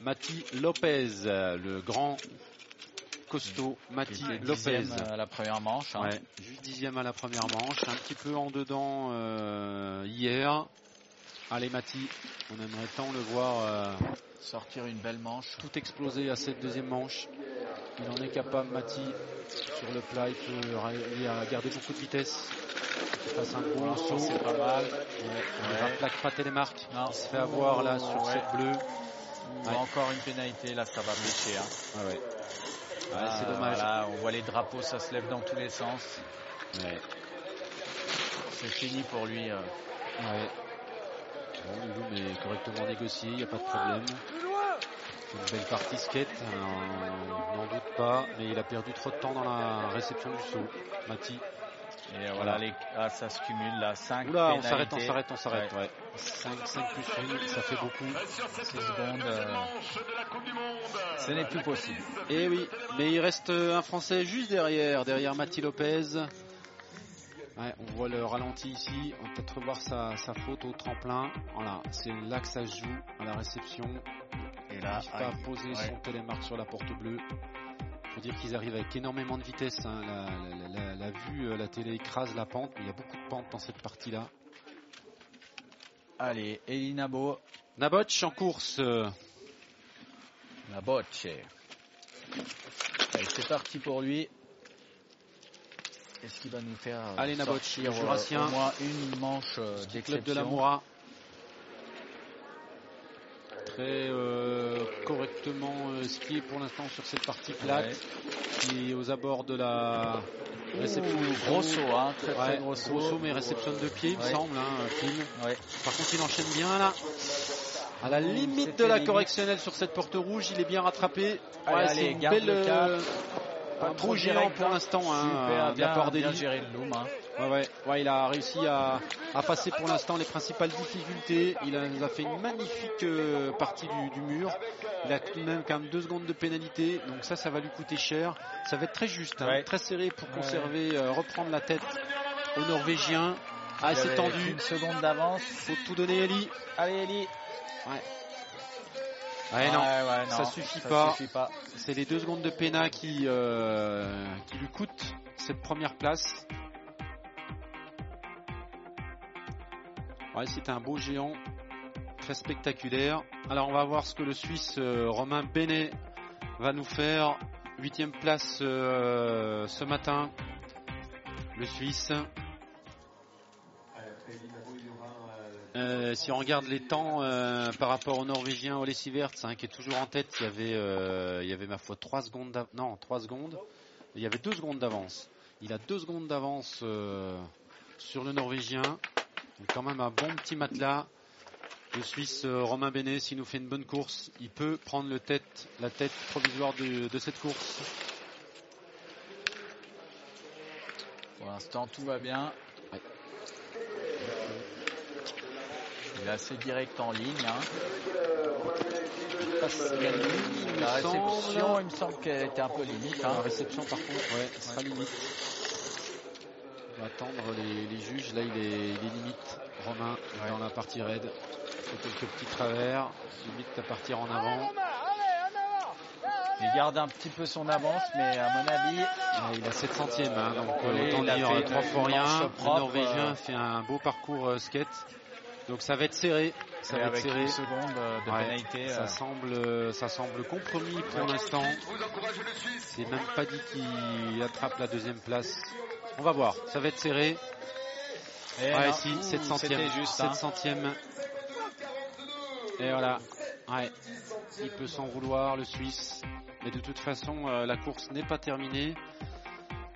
Mati Lopez, le grand costaud Mati Lopez. dixième à la première manche. hein. Ouais, juste dixième à la première manche, un petit peu en dedans euh, hier. Allez Mati, on aimerait tant le voir euh, Sortir une belle manche. tout exploser à cette deuxième manche. Il en est capable Mati sur le plat, il peut ra- il a gardé beaucoup de vitesse. Il fasse un l'instant, saut. c'est pas mal. Il Ouais. raplaque pas Télémarque. Non. Il se fait avoir là sur Ouais. cette bleue. On Ouais. Encore une pénalité, là ça va pêcher. hein. Ah ouais. Ouais, Ah, c'est dommage. voilà, on voit les drapeaux, ça se lève dans tous les sens. C'est fini pour lui. euh. Ouais. Bon, Loom est correctement négocié, il n'y a pas de problème. Une belle partie skate, euh, on n'en doute pas, mais il a perdu trop de temps dans la réception du saut. Mati. Et voilà, les... ah, ça se cumule là. 5 Oula, on s'arrête, on s'arrête, on s'arrête. Ouais. Ouais. 5, 5 plus 1, ça fait beaucoup. sur cette 6 euh, secondes. euh. Ce n'est plus possible. Et Eh oui, mais il reste euh, un Français juste derrière, derrière Mati Lopez. Ouais, on voit le ralenti ici, on va peut-être revoir sa, sa faute au tremplin. Voilà, c'est là que ça se joue à la réception. Et Il là, n'arrive pas à poser Ouais. son télémarque sur la porte bleue. Faut dire qu'ils arrivent avec énormément de vitesse. hein. La, la- la- la vue, euh, la télé écrase la pente, mais il y a beaucoup de pente dans cette partie-là. Allez, Elinabo, Nabotch en course. Allez, c'est parti pour lui. Est-ce qu'il va nous faire euh, Allez, Nabotch, sortir le euh, Jurassien. au moins une manche euh, Club d'exception de la Moura. Très euh, correctement euh, skié pour l'instant sur cette partie plate Ouais. qui est aux abords de la réception. Ouh, gros saut. hein, très très Ouais, gros saut. mais réception de pied, il me semble, hein, Phil. Par contre, il enchaîne bien là. À la limite de la limite. correctionnelle sur cette porte rouge, il est bien rattrapé. Allez, allez, une belle, le cap. euh, Pas un trop direct, pour l'instant, hein, Super, euh, de la bien, part bien géré le loom. hein. Ouais, ouais, ouais, il a réussi à, à passer pour l'instant les principales difficultés. Il a, nous a fait une magnifique euh, partie du, du mur. Il a tout de même quand même deux secondes de pénalité. Donc ça, ça va lui coûter cher. Ça va être très juste, hein, Ouais. très serré pour conserver, euh, reprendre la tête aux Norvégiens. Ah, c'est tendu. Une seconde d'avance. Faut tout donner, Eli. Allez, Eli. Ouais. Ouais, non, ouais, ça suffit ça pas. pas. C'est les deux secondes de Pena qui, euh, qui lui coûtent cette première place. C'est un beau géant, très spectaculaire. Alors on va voir ce que le Suisse euh, Romain Benet va nous faire. Huitième place euh, ce matin, le Suisse. Euh, si on regarde les temps par rapport au Norvégien Ole Sivert, hein, qui est toujours en tête, il y avait, ma foi 3 secondes, non 3 secondes, il y avait 2 secondes d'avance. Il a 2 secondes d'avance sur le Norvégien, quand même un bon petit matelas. Le Suisse euh, Romain Benet, s'il nous fait une bonne course, il peut prendre le tête, la tête provisoire de, de cette course. Pour l'instant, tout va bien. Ouais. Il est assez direct en ligne. hein. La il réception, il me semble qu'elle était un peu limite. hein. La réception par contre, ouais, elle sera limite. On va attendre les, les juges. Là, il est, il est limite. Romain dans la partie raide. Il fait quelques petits travers. Limite à partir en avant. Il garde un petit peu son avance, mais à mon avis, Ah, il a 7 centièmes, hein, donc euh, autant dire fait euh, trois fois rien. Le Norvégien euh, fait un beau parcours euh, skate. Donc ça va être serré. Ça et va être serré. une seconde de Ouais, pénalité. ça euh, semble, ça semble compromis pour l'instant. C'est même pas dit qu'il attrape la deuxième place. On va voir. Ça va être serré. et Ouais, si, ouh, 7 centièmes. C'était juste. 7 hein. centièmes. Et voilà. Ouais. Il peut s'en vouloir, le Suisse. Mais de toute façon, euh, la course n'est pas terminée.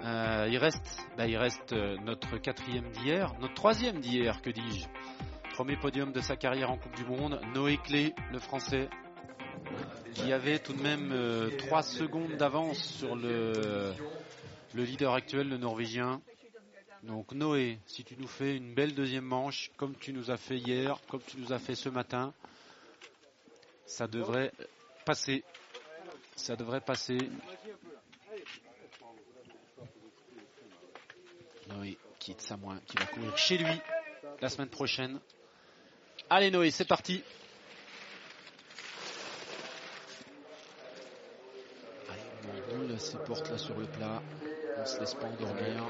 Euh, il reste, bah, il reste euh, notre quatrième d'hier, notre troisième d'hier, que dis-je. Premier podium de sa carrière en Coupe du Monde. Noé Clé, le Français, qui avait tout de même 3 secondes d'avance sur le, le leader actuel, le Norvégien. Donc Noé, si tu nous fais une belle deuxième manche, comme tu nous as fait hier, comme tu nous as fait ce matin, ça devrait passer. Ça devrait passer. Noé quitte Samoin, qui va courir chez lui la semaine prochaine. Allez Noé, c'est parti. Ses là sur le plat. On se laisse pas endormir.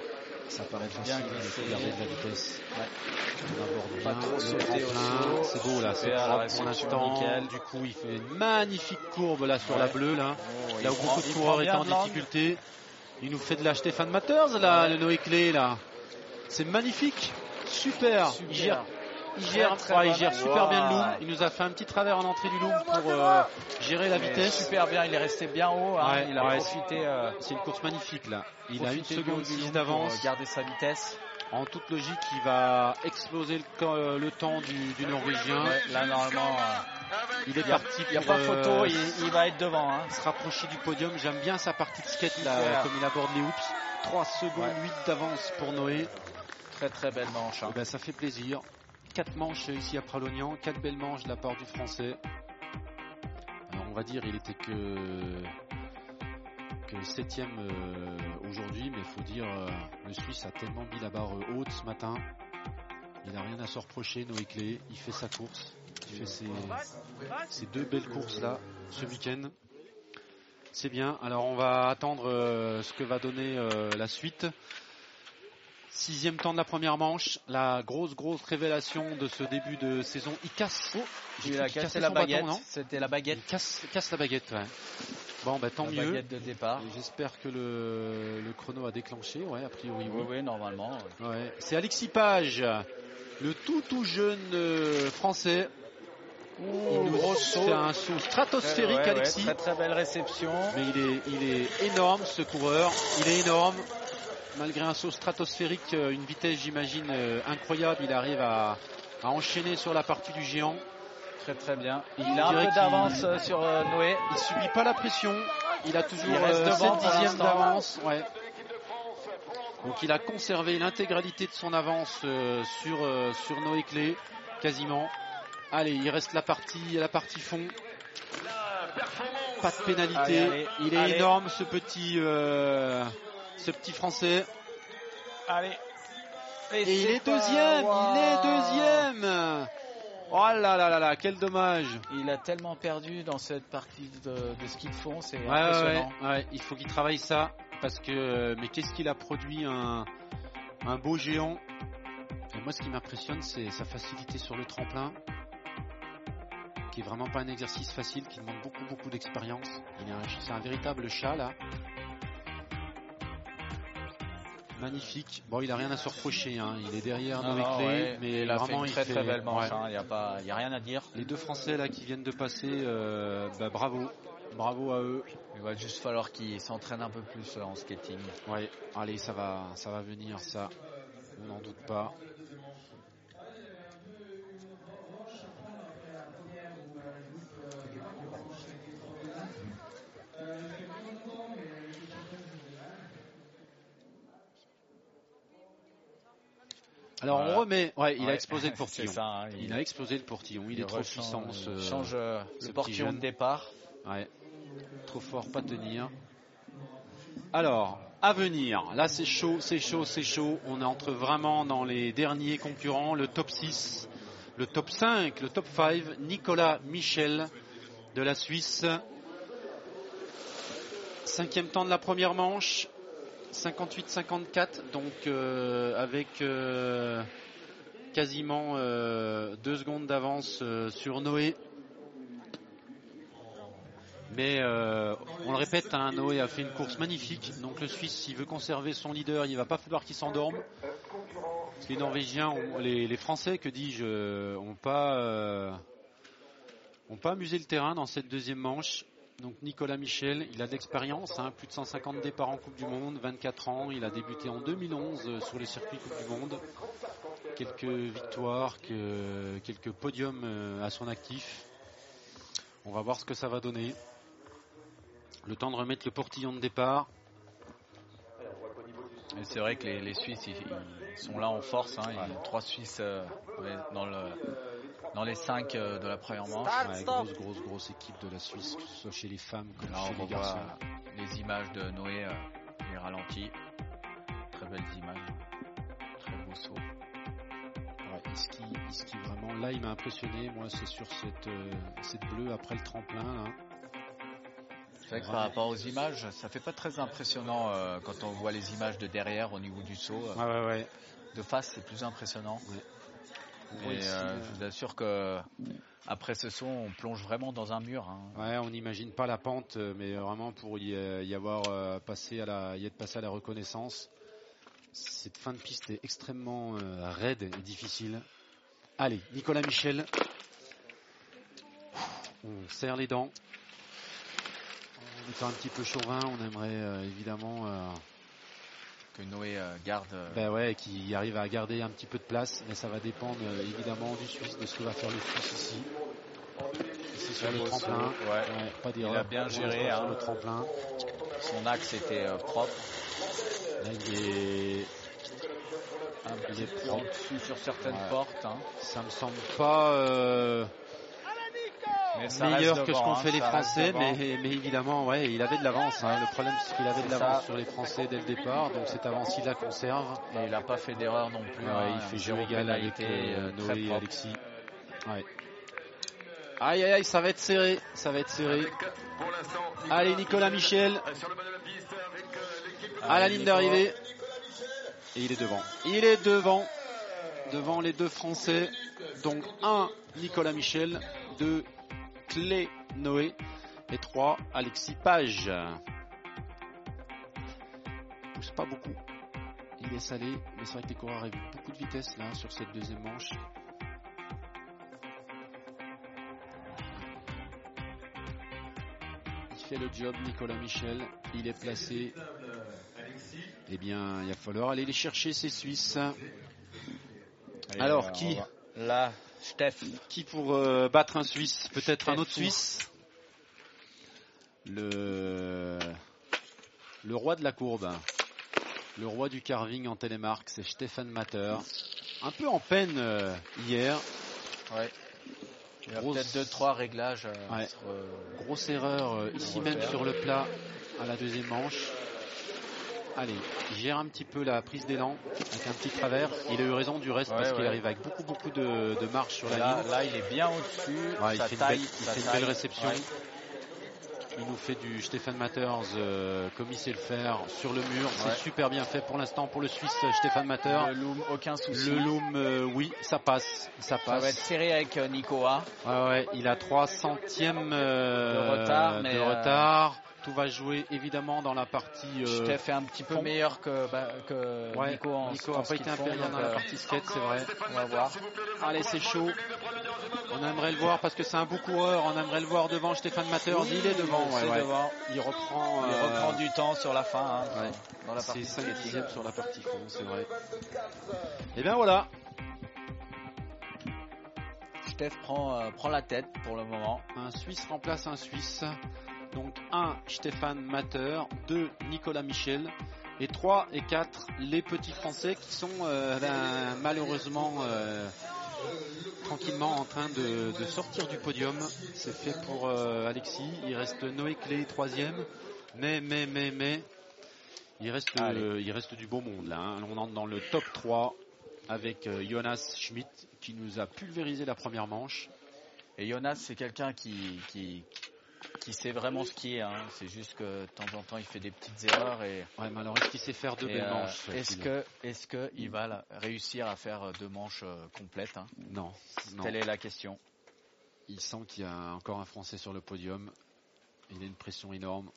Ça paraît Bien facile, il faut garder de la vitesse. On aborde Pas bien trop sauter au. C'est beau là, c'est propre pour l'instant. nickel. Du coup, il fait une magnifique courbe là sur la bleue là. Oh, Là où prend- beaucoup de coureurs étaient en difficulté. Il nous fait de la Stéphane Matters là, le Noé Clé là. C'est magnifique. Super. Super. Il gère, il gère, très ouais, il gère super bien le loom. Il nous a fait un petit travers en entrée du loom pour euh, gérer la vitesse. Super bien, il est resté bien haut. hein. Ouais, il a ouais, profité, euh, C'est une course magnifique là. Il a une seconde haut du six loom d'avance. euh, garder sa vitesse. En toute logique, il va exploser le, euh, temps du, du Norvégien. Là, normalement, euh, Il est n'y parti il y a pas euh, photo, il, il va être devant. hein. se rapprocher du podium. J'aime bien sa partie de skate là, comme il aborde les hoops. 3 secondes Ouais. 8 d'avance pour Noé. Très très belle manche. hein. Eh ben, ça fait plaisir. 4 manches ici à Pralognan, 4 belles manches de la part du français. Alors on va dire il était que que septième euh, aujourd'hui, mais il faut dire euh, le Suisse a tellement mis la barre euh, haute ce matin. Il n'a rien à se reprocher, Noé Clé. Il fait sa course. Il fait ses, ses deux belles courses là ce week-end. C'est bien. Alors on va attendre ce que va donner la suite. Sixième temps de la première manche, la grosse grosse révélation de ce début de saison. Il casse. Oh, j'ai Il a cassé la baguette. non C'était la baguette. Il casse, casse la baguette. Ouais. Bon, bah tant la mieux. baguette de départ. J'espère que le, le chrono a déclenché. Ouais, a priori Oui, oui. normalement. ouais. Ouais. C'est Alexis Page, le tout tout jeune euh, français. Il nous gros saut. fait un saut stratosphérique, Alexis. très très belle réception. Mais il est, il est énorme ce coureur, il est énorme. Malgré un saut stratosphérique, euh, une vitesse j'imagine euh, incroyable, il arrive à, à enchaîner sur la partie du géant. Très très bien. Il a un peu d'avance euh, sur Noé. Il subit pas la pression, il a toujours Il reste devant 7 pour dixièmes l'instant. d'avance. Ouais. Donc il a conservé l'intégralité de son avance euh, sur, euh, sur Noé Clé, quasiment. Allez, il reste la partie, la partie fond. Pas de pénalité. Allez, allez, il est allez. énorme ce petit, euh, ce petit français. Allez. Et il est deuxième, il est deuxième. Oh là là là là, quel dommage. Il a tellement perdu dans cette partie de, de ski de fond, c'est Ouais, ouais, ouais, impressionnant. ouais, il faut qu'il travaille ça parce que mais qu'est-ce qu'il a produit un, un beau géant? Et moi, ce qui m'impressionne, c'est sa facilité sur le tremplin, qui est vraiment pas un exercice facile, qui demande beaucoup beaucoup d'expérience. Il est un- C'est un véritable chat là. Magnifique. Bon, il a rien à se reprocher. Hein. Il est derrière Non, Noé non, Clé, ouais, mais il a fait vraiment il fait- très belle manche, ouais. il n'y a, pas- y a rien à dire. Les deux Français là qui viennent de passer, euh, bah, bravo, bravo à eux. Il va juste falloir qu'il s'entraîne un peu plus euh, en skating. Ouais, allez, ça va, ça va venir, ça. On n'en doute pas. Alors on remet, ouais, il a explosé le *laughs* portillon. ça, hein, il... a explosé le portillon. Il, est trop puissant. Ce, il change euh, ce le portillon jeune. de départ. Ouais. Trop fort, pas tenir. Alors, à venir. Là, c'est chaud, c'est chaud, c'est chaud. On entre vraiment dans les derniers concurrents. Le top 6, le top 5, le top 5. Nicolas Michel de la Suisse. Cinquième temps de la première manche. 58-54. Donc, euh, avec euh, quasiment euh, deux secondes d'avance sur Noé. Mais on le répète, hein, Noé a fait une course magnifique. Donc le Suisse, s'il veut conserver son leader, il va pas falloir qu'il s'endorme. Les Norvégiens, ont- les, Français, que dis-je, euh, ont pas, ont pas amusé le terrain dans cette deuxième manche. Donc Nicolas Michel, il a de l'expérience, hein, plus de 150 départs en Coupe du Monde, 24 ans. Il a débuté en 2011 euh, sur les circuits Coupe du Monde. Quelques victoires, que, quelques podiums euh, à son actif. On va voir ce que ça va donner. Le temps de remettre le portillon de départ. C'est vrai que les, Suisses, ils, sont là en force. hein. Trois Suisses euh, dans, le, dans les cinq euh, de la première manche. Ouais, grosse, grosse, grosse équipe de la Suisse, que ce soit chez les femmes comme Là, chez on les garçons. les images de Noé, euh, les ralentis. Très belles images. Très beau saut. Ouais, il, skie, il skie vraiment. Là, il m'a impressionné. Moi, c'est sur cette, euh, cette bleue après le tremplin. là. C'est vrai que par rapport aux images, ça fait pas très impressionnant euh, quand on voit les images de derrière au niveau du saut. Ouais, ouais, ouais. De face, c'est plus impressionnant. Ici, euh, je vous assure que après ce saut, on plonge vraiment dans un mur. hein. Ouais, on n'imagine pas la pente, euh, mais vraiment pour y, euh, y avoir euh, passé à la, y être passé à la reconnaissance. Cette fin de piste est extrêmement euh, raide et difficile. Allez, Nicolas Michel. On serre les dents. On est un petit peu chauvin. On aimerait euh, évidemment euh, Que Noé euh, garde. euh, ben ouais, qu'il arrive à garder un petit peu de place, mais ça va dépendre euh, évidemment du Suisse, de ce que va faire le Suisse ici. Ici sur le tremplin. ouais. pas Il a bien géré, l'instant hein. sur le tremplin. Son axe était euh, propre. Là, il est, il est propre. dessus sur certaines Ouais. portes. hein. Ça me semble pas euh, ça meilleur que ce qu'ont hein, fait les ça reste Français, mais, mais évidemment, ouais, il avait de l'avance. hein. Le problème, c'est qu'il avait de l'avance sur les Français dès le départ, donc cette avance, il la conserve. Et il n'a pas fait d'erreur non plus. Ouais, hein. il fait jeu égal avec euh, euh, Noé et. Alexis. Ouais. Aïe aïe aïe, ça va être serré, ça va être serré. Allez Nicolas Michel à la ligne d'arrivée. Et il est devant. Il est devant. Devant les deux Français. Donc un Nicolas Michel, deux Clé Noé et trois Alexis Page. Il pousse pas beaucoup. Il laisse aller, mais c'est vrai que les coureurs beaucoup de vitesse là sur cette deuxième manche. Il fait le job, Nicolas Michel. Il est placé. Eh bien, il va falloir aller les chercher, ces Suisses. Alors, qui Là, Steph. Qui pour euh, battre un Suisse Peut-être un autre Suisse Le... le roi de la courbe. Le roi du carving en télémarque, c'est Stéphane Matter. Un peu en peine euh, hier. Ouais. Il y a Grosse- peut-être deux, trois réglages. euh, Ouais. sur, euh, Grosse erreur euh, ici même sur le plat à la deuxième manche. Allez, il gère un petit peu la prise d'élan avec un petit travers. Il a eu raison du reste Ouais, parce qu'il arrive avec beaucoup beaucoup de, de marge sur la Là, ligne. là, il est bien au-dessus. Ouais, il fait une belle- il sa fait une taille. belle réception. Il nous fait du Stéphane Matters euh, comme il sait le faire sur le mur. C'est super bien fait pour l'instant pour le Suisse euh, Stéphane Matter. Le loom, aucun souci. Le loom, euh, oui, ça passe, ça Ça va être passe. serré avec euh, Nico A. Ouais, ouais, il a 3 centièmes euh, De retard, de mais, retard. Tout va jouer évidemment dans la partie. euh, t'ai fait un petit peu fond. meilleur que, bah, que Ouais, Nico en Nico en a pas été impérial dans la euh, partie skate, c'est vrai. On va voir. Allez, c'est chaud. On aimerait le voir parce que c'est un beau coureur. On aimerait le voir devant Stéphane Matters. Oui, il est devant. c'est ouais, ouais. devant. Il reprend. Il euh, reprend du temps sur la fin. hein, Ouais. Dans la C'est partie 5 skating. dixièmes sur la partie fond, c'est vrai. Et bien voilà. Steph prend, euh, prend la tête pour le moment. Un Suisse remplace un Suisse. Donc 1 Stéphane Matter, 2 Nicolas Michel et 3 et 4 les petits Français qui sont euh, ben, malheureusement euh, tranquillement en train de, de sortir du podium. C'est fait pour euh, Alexis. Il reste Noé Clé troisième. Mais mais mais mais il reste il reste du beau monde là. hein. On entre dans le top 3 avec Jonas Schmidt qui nous a pulvérisé la première manche. Et Jonas, c'est quelqu'un qui, qui, qui sait vraiment skier. Hein. C'est juste que de temps en temps, il fait des petites erreurs. Et, Ouais, mais alors est-ce qu'il sait faire deux et, euh, manches est-ce que, est-ce que il va réussir à faire deux manches euh, complètes hein? Non, non. Telle est la question. Il sent qu'il y a encore un Français sur le podium. Il a une pression énorme.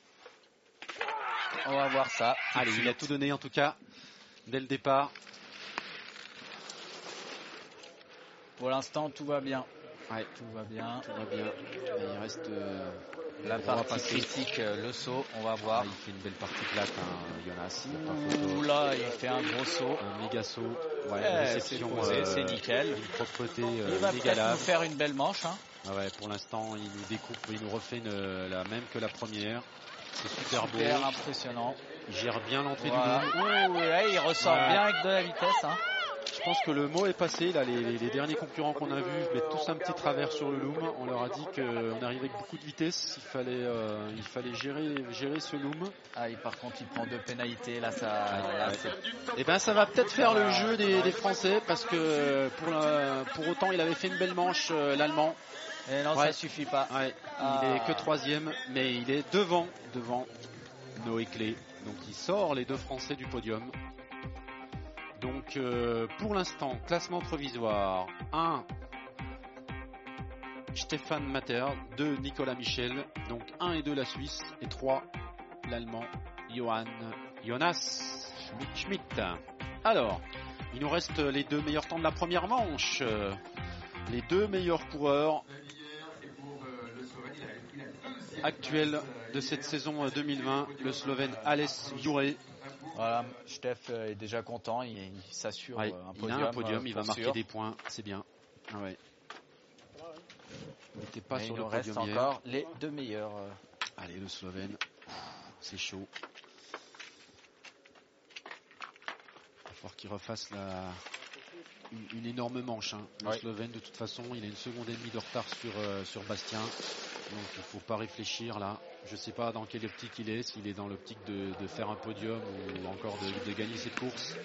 On va voir ça. Allez, il a tout donné en tout cas dès le départ. Pour l'instant, tout va bien. Ouais, Tout va bien. tout va bien. Et il reste euh, La va partie critique, euh, le saut, on va Ah, voir. il fait une belle partie plate, hein, Jonas. Il y a pas photo. Ouh là, il fait un gros saut. Un méga saut. Ouais, Eh, c'est euh, nickel. Une propreté Il euh, va peut-être nous inégalable. faire une belle manche. Hein. Ah ouais, pour l'instant, il nous découpe, il nous refait une- la même que la première. C'est super beau. Super impressionnant. Il gère bien l'entrée Voilà. du loom. Ouh, ouais, il ressort Ouais. bien avec de la vitesse. Hein. Je pense que le mot est passé. Là, les, les- les derniers concurrents qu'on a vus mettent tous un petit travers sur le loom. On leur a dit qu'on arrivait avec beaucoup de vitesse. Il fallait, euh, il fallait gérer, gérer ce loom. Ah, et par contre, il prend deux pénalités. Là, ça, là, Et ben, ça va peut-être faire le jeu des, des Français parce que pour, la- pour autant, il avait fait une belle manche, euh, l'Allemand. Et non, Ouais. ça suffit pas. Ouais, Ah. Il est que troisième, mais il est devant, devant Noé Clé. Donc, il sort les deux Français du podium. Donc, euh, pour l'instant, classement provisoire 1 Stéphane Mater, 2 Nicolas Michel, donc 1 et 2 la Suisse, et 3 l'Allemand Johann Jonas Schmidt. Alors, il nous reste les deux meilleurs temps de la première manche. Les deux meilleurs coureurs actuels de cette saison euh, 2020, le Slovène Ales Jure. Voilà, Steph est déjà content. Il, il s'assure Ouais, euh, un il podium. a un podium, euh, il va marquer sûr. des points, c'est bien. Ah ouais. Il n'était pas Mais sur il le reste podium hier. encore les deux meilleurs. euh. Allez, le Slovène, c'est chaud. Il va falloir qu'il refasse la... une, une énorme manche. hein. Le Ouais. Slovène, de toute façon, il a une seconde et demie de retard sur, euh, sur Bastien. Donc il faut pas réfléchir là. Je sais pas dans quelle optique il est, s'il est dans l'optique de, de faire un podium ou encore de, de gagner cette course.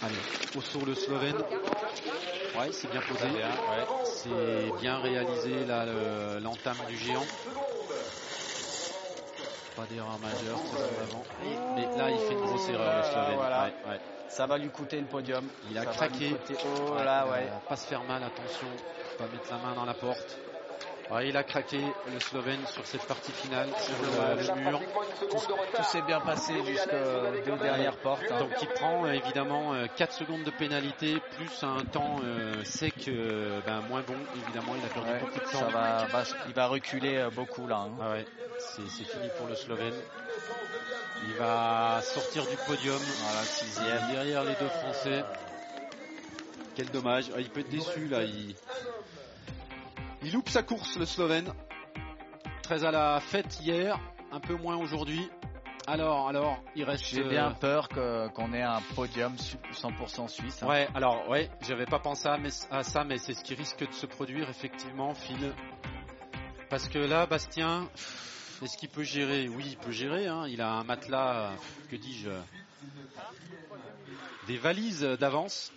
Allez, au saut le Slovène. Ouais, c'est bien posé. C'est bien réalisé là le- l'entame du géant. Pas d'erreur majeure, en avant. Mais là, il fait une grosse erreur le Slovène. Voilà. Ouais, ouais. Ça va lui coûter le podium. Il a Ça craqué. Oh Ouais, là, euh, ouais. Pas se faire mal, attention. Pas mettre la main dans la porte. Ouais, il a craqué le Slovène sur cette partie finale, sur le, le mur. Tout s'est bien passé jusqu'aux deux dernières portes. hein. Donc il prend euh, évidemment euh, 4 secondes de pénalité plus un temps euh, sec euh, ben, moins bon. Évidemment, il a perdu Ouais, beaucoup de ça temps. va, va- il va reculer euh, beaucoup là. hein. Ah ouais, c'est fini pour le Slovène. Il va sortir du podium. Voilà, sixième. Derrière les deux Français. Quel dommage. Ah, il peut être déçu là. Il... il loupe sa course, le Slovène. Très à la fête hier, un peu moins aujourd'hui. Alors, alors, il reste. J'ai euh, bien peur qu'on ait un podium su- 100% suisse. hein. Ouais, alors, ouais, j'avais pas pensé à, mais- à ça, mais c'est ce qui risque de se produire effectivement, Phil. Parce que là, Bastien, Est-ce qu'il peut gérer Oui, il peut gérer. hein. Il a un matelas, que dis-je, des valises d'avance.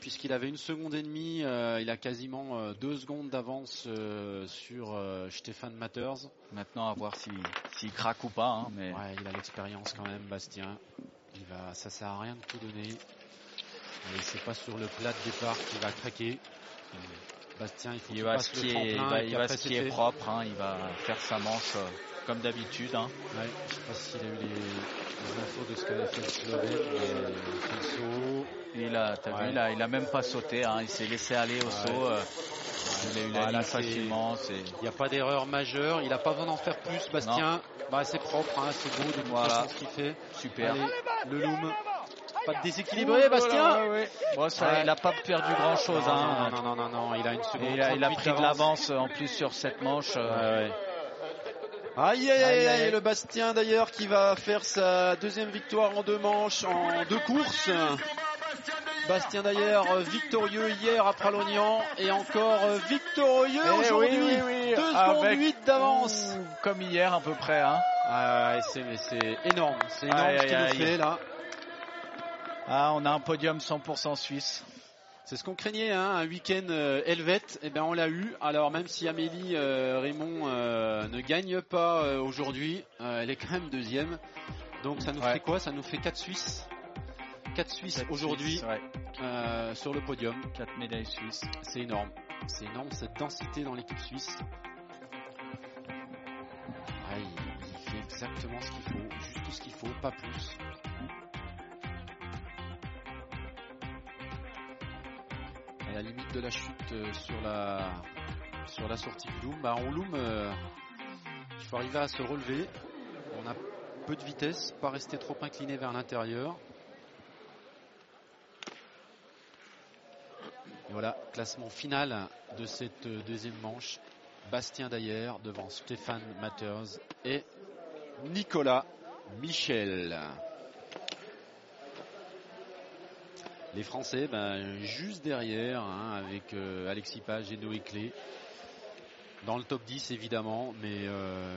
Puisqu'il avait une seconde et demie, euh, il a quasiment euh, deux secondes d'avance euh, sur Stéphane Matters. Maintenant, à voir s'il s'il craque ou pas. hein, mais Ouais, il a l'expérience quand même, Bastien. Il va, ça sert à rien de tout donner. Et c'est pas sur le plat de départ qu'il va craquer. Bastien, il faut il qu'il va skier, il va, il va skier propre. hein, il va faire sa manche euh, comme d'habitude. hein. Ouais, je sais pas s'il a eu les, les infos de ce qu'avait fait le Slovène, mais il fait le. Et il a, t'as Ouais. vu, il a, il a même pas sauté. hein, il s'est laissé aller au Ouais. saut. euh, il a eu la Voilà, ligne facilement. Il n'y a pas d'erreur majeure, il n'a pas besoin d'en faire plus, Bastien. Bah, c'est propre, hein, c'est beau de toute Voilà. ce qu'il fait. super. Allez, le loom. Pas de déséquilibré, Bastien. Bon, ça, Ouais. Il a pas perdu grand chose. Non, hein. non, non, non, non, non, il a une seconde. Et il a, il a 38 pris de l'avance euh, en plus sur cette manche. euh, Ouais, ouais. Aïe aïe aïe aïe, le Bastien d'ailleurs qui va faire sa deuxième victoire en deux manches, en deux courses. Bastien d'ailleurs euh, victorieux hier à Pralognan et encore euh, victorieux Eh aujourd'hui. oui, oui, oui, Deux avec- secondes 8 d'avance. Comme hier à peu près. Hein. Ah, c'est, mais c'est énorme, c'est énorme Aïe, ce qu'il fait là. Ah, on a un podium 100% suisse. C'est ce qu'on craignait, hein, un week-end euh, helvète, et ben on l'a eu. Alors même si Amélie euh, Raymond euh, ne gagne pas aujourd'hui, elle est quand même deuxième. Donc ça nous Ouais. fait quoi? Ça nous fait 4 Suisses. 4 Suisses aujourd'hui ouais, sur le podium. quatre médailles suisses. C'est énorme. C'est énorme cette densité dans l'équipe suisse. Il, il fait exactement ce qu'il faut, juste tout ce qu'il faut, pas plus. La limite de la chute euh, sur la sur la sortie du loom, bah en loom, euh, il faut arriver à se relever. On a peu de vitesse, pas rester trop incliné vers l'intérieur. Voilà, classement final de cette euh, deuxième manche. Bastien Dayer devant Stéphane Matters et Nicolas Michel. Les Français, ben, juste derrière, hein, avec euh, Alexis Page et Noé Clé. Dans le top 10, évidemment, mais euh,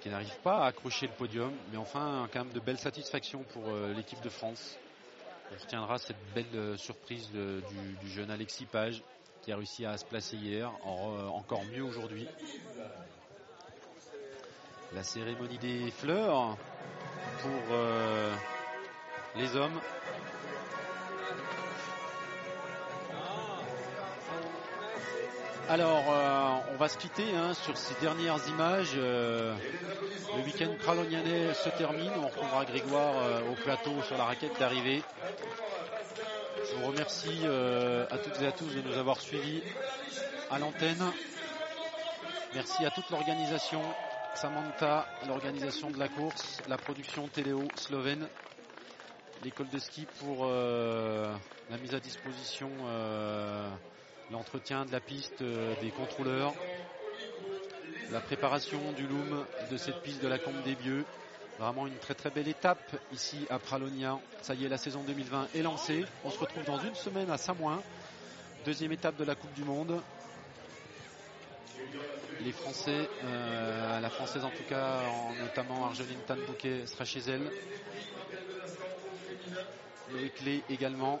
qui n'arrivent pas à accrocher le podium. Mais enfin, quand même de belles satisfactions pour euh, l'équipe de France. On retiendra cette belle surprise du, jeune Alexis Page qui a réussi à se placer hier, en- encore mieux aujourd'hui. La cérémonie des fleurs pour les hommes. Alors, euh, on va se quitter hein, sur ces dernières images. euh, le week-end pralonianais se termine. On retrouvera Grégoire euh, au plateau sur la raquette d'arrivée. Je vous remercie à toutes et à tous de nous avoir suivis à l'antenne. Merci à toute l'organisation, Samantha, l'organisation de la course, la production Téléo slovène, l'école de ski pour la mise à disposition, l'entretien de la piste euh, des contrôleurs, la préparation du loom de cette piste de la Combe des Bieux. Vraiment une très très belle étape ici à Pralonia. Ça y est, la saison 2020 est lancée. On se retrouve dans une semaine à Samoin. Deuxième étape de la Coupe du Monde. Les Français, euh, la Française en tout cas, en- notamment Argeline Tanbouquet, sera chez elle. Loïc Lé également.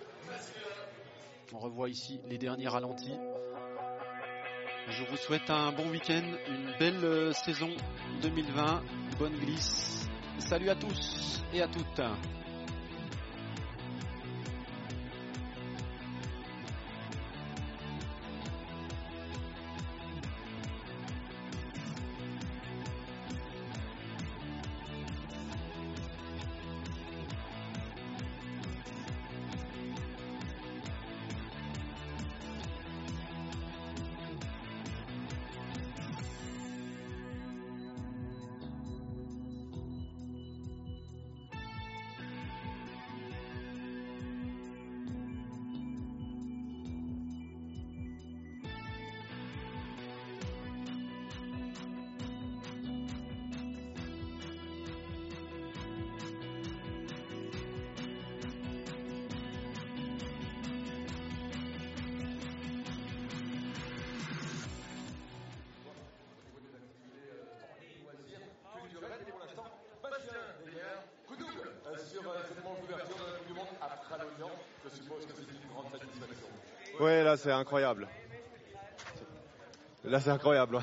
On revoit ici les derniers ralentis. Je vous souhaite un bon week-end, une belle euh, saison 2020, bonne glisse. Salut à tous et à toutes. Ouais, là c'est incroyable. Là c'est incroyable. Ouais.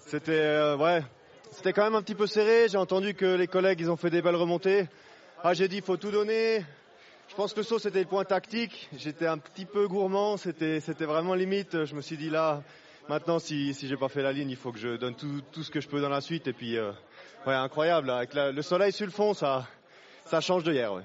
C'était euh, ouais, c'était quand même un petit peu serré. J'ai entendu que les collègues ils ont fait des belles remontées. Ah, j'ai dit il faut tout donner. Je pense que le saut c'était le point tactique. J'étais un petit peu gourmand. C'était c'était vraiment limite. Je me suis dit là, maintenant si si j'ai pas fait la ligne, il faut que je donne tout, tout ce que je peux dans la suite. Et puis euh, ouais, incroyable. Avec la- le soleil sur le fond, ça ça change de hier. Ouais.